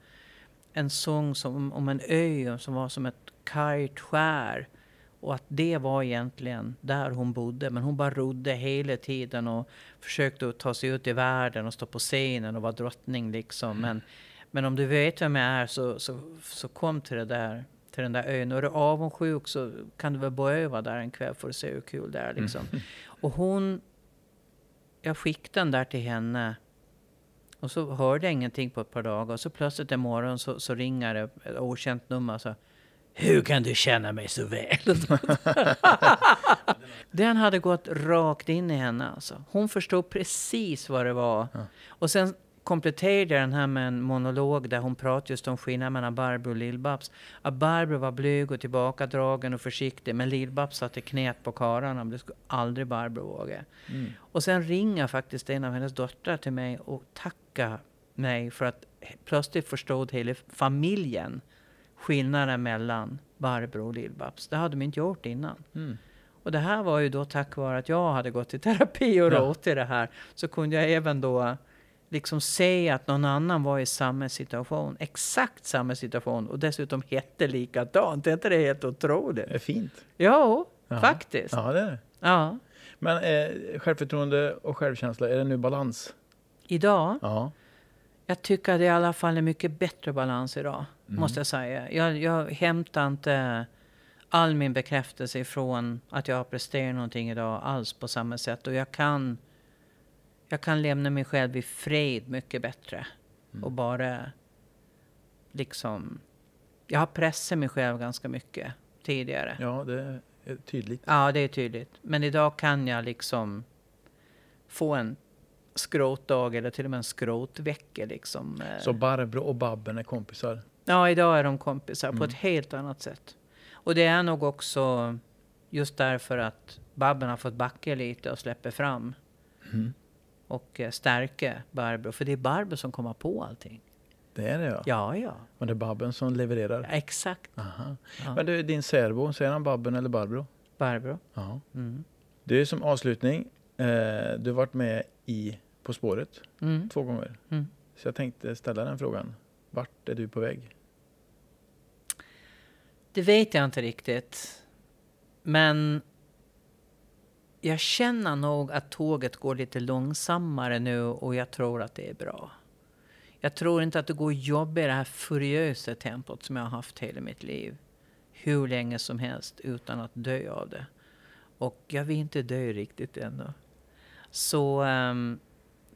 en sång som, om en ö som var som ett kargt skär. Och att det var egentligen där hon bodde. Men hon bara rodde hela tiden och försökte att ta sig ut i världen och stå på scenen och vara drottning liksom. Men, men om du vet vem jag är så, så, så kom till det där till den där ön. Och är du avundsjuk så kan du väl bo över där en kväll för att se hur kul det är liksom. *laughs* Och hon... Jag skickade den där till henne. Och så hörde jag ingenting på ett par dagar. Och så plötsligt en morgon så, så ringer det ett okänt nummer. Så, Hur kan du känna mig så väl? *laughs* den hade gått rakt in i henne. Alltså. Hon förstod precis vad det var. Ja. Och sen kompletterade den här med en monolog där hon pratade just om skillnaden mellan Barbro och Lill-Babs. Att Barbro var blyg och tillbakadragen och försiktig. Men Lill-Babs satte knät på karlarna. Det skulle aldrig Barbro våga. Mm. Och sen ringer faktiskt en av hennes döttrar till mig och tackar mig för att plötsligt förstod hela familjen skillnaden mellan Barbro och Lill-Babs. Det hade de inte gjort innan. Mm. Och det här var ju då tack vare att jag hade gått i terapi och Ja. rått i det här. Så kunde jag även då liksom se att någon annan var i samma situation. Exakt samma situation. Och dessutom hette likadant. Är inte det helt otroligt? Det är fint. Ja, faktiskt. Ja, det är det. Ja. Men eh, självförtroende och självkänsla, är det nu balans? Idag, Ja. jag tycker att det i alla fall är mycket bättre balans idag. Måste jag säga. Jag, jag hämtar inte all min bekräftelse ifrån att jag har presterat någonting idag alls på samma sätt. Och jag kan, jag kan lämna mig själv i fred mycket bättre. Och bara liksom... Jag har pressat mig själv ganska mycket tidigare. ja, det är tydligt. Ja, det är tydligt. Men idag kan jag liksom få en skrotdag eller till och med en skrotvecka. Liksom. eh. Så Barbro och Babben är kompisar? Ja, idag är de kompisar på Mm. ett helt annat sätt. Och det är nog också just därför att Babben har fått backa lite och släpper fram Mm. Och eh, stärka Barbro. För det är Barbro som kommer på allting. Det är det ja. Ja, ja. Och det är Babben som levererar? Exakt. Aha. Ja. Men du, din särbo, säger han Babben eller Barbro? Barbro. Ja. Mm. Du, som avslutning, eh, du har varit med i På spåret Mm. två gånger. Mm. Så jag tänkte ställa den frågan. Vart är du på väg? Det vet jag inte riktigt. Men jag känner nog att tåget går lite långsammare nu och jag tror att det är bra. Jag tror inte att det går att jobba i det här furiösa tempot som jag har haft hela mitt liv. Hur länge som helst utan att dö av det. Och jag vill inte dö riktigt ännu. Så um,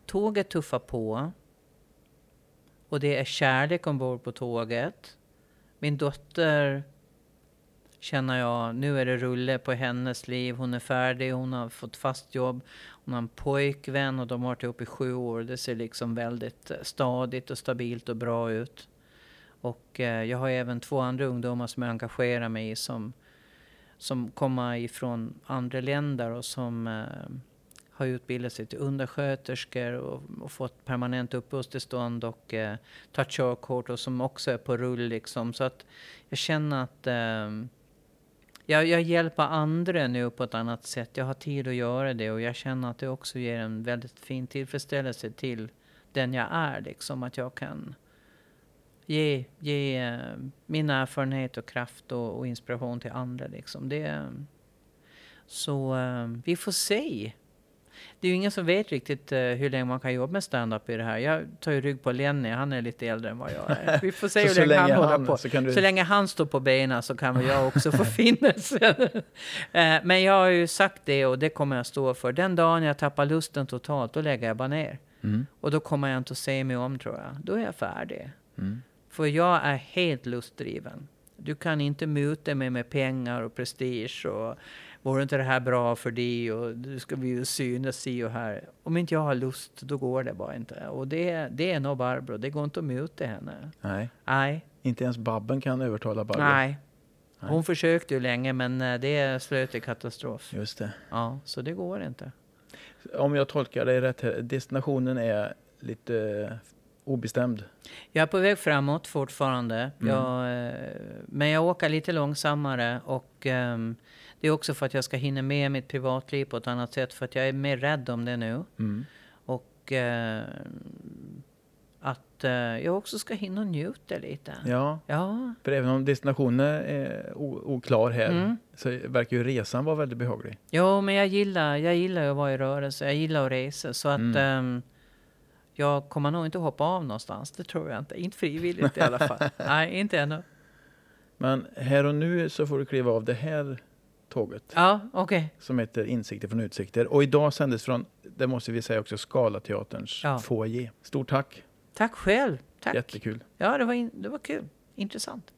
tåget tuffar på. Och det är kärlek ombord på tåget. Min dotter känner jag, nu är det rulle på hennes liv. Hon är färdig, hon har fått fast jobb. Hon har en pojkvän och de har varit ihop i sju år. Det ser liksom väldigt eh, stadigt och stabilt och bra ut. Och eh, jag har även två andra ungdomar som jag engagerar mig i som, som kommer ifrån andra länder och som eh, har utbildat sig till undersköterskor och, och fått permanent uppehållstillstånd och eh, tagit körkort och som också är på rull liksom. Så att jag känner att eh, jag, jag hjälper andra nu på ett annat sätt. Jag har tid att göra det och jag känner att det också ger en väldigt fin tillfredsställelse till den jag är. Liksom att jag kan ge, ge eh, min erfarenhet och kraft och, och inspiration till andra. Liksom. Det, så eh, vi får se. Det är ju ingen som vet riktigt eh, hur länge man kan jobba med stand-up i det här. Jag tar ju rygg på Lenny, han är lite äldre än vad jag är. Vi får se Så hur länge, han håller på. så kan du- Så länge han står på benen så kan väl jag också få *laughs* finnas. Eh, Men jag har ju sagt det och det kommer jag stå för. Den dagen jag tappar lusten totalt, då lägger jag bara ner. Mm. Och då kommer jag inte att se mig om tror jag. Då är jag färdig. Mm. För jag är helt lustdriven. Du kan inte muta mig med pengar och prestige och vore inte det här bra för dig och du ska vi ju synas si och här. Om inte jag har lust, då går det bara inte. Och det, det är nog Barbro, det går inte att muta henne. Nej, Nej, inte ens Babben kan övertala Barbro. nej. Nej. Hon försökte ju länge men eh, det slöt i katastrof. Just det. Ja, så det går inte. Om jag tolkar dig rätt här, destinationen är lite eh, obestämd. Jag är på väg framåt fortfarande. Mm. Jag, eh, men jag åker lite långsammare. Och ehm, det är också för att jag ska hinna med mitt privatliv på ett annat sätt. För att jag är mer rädd om det nu. Mm. Och eh, att eh, jag också ska hinna njuta lite. Ja, Ja. för även om destinationen är oklar här Mm. så verkar ju resan vara väldigt behaglig. Jo, men jag gillar, jag gillar att vara i rörelse. Jag gillar att resa. Så att Mm. ehm, jag kommer nog inte hoppa av någonstans. Det tror jag inte. Inte frivilligt i alla fall. *laughs* Nej, inte ännu. Men här och nu så får du kliva av det här tåget Ja, okej. som heter Insikter från utsikter. Och idag sändes från, det måste vi säga också, Scalateaterns Ja. foyer. Stort tack, Tack själv. Tack. jättekul. Ja, det var, in, det var kul. Intressant.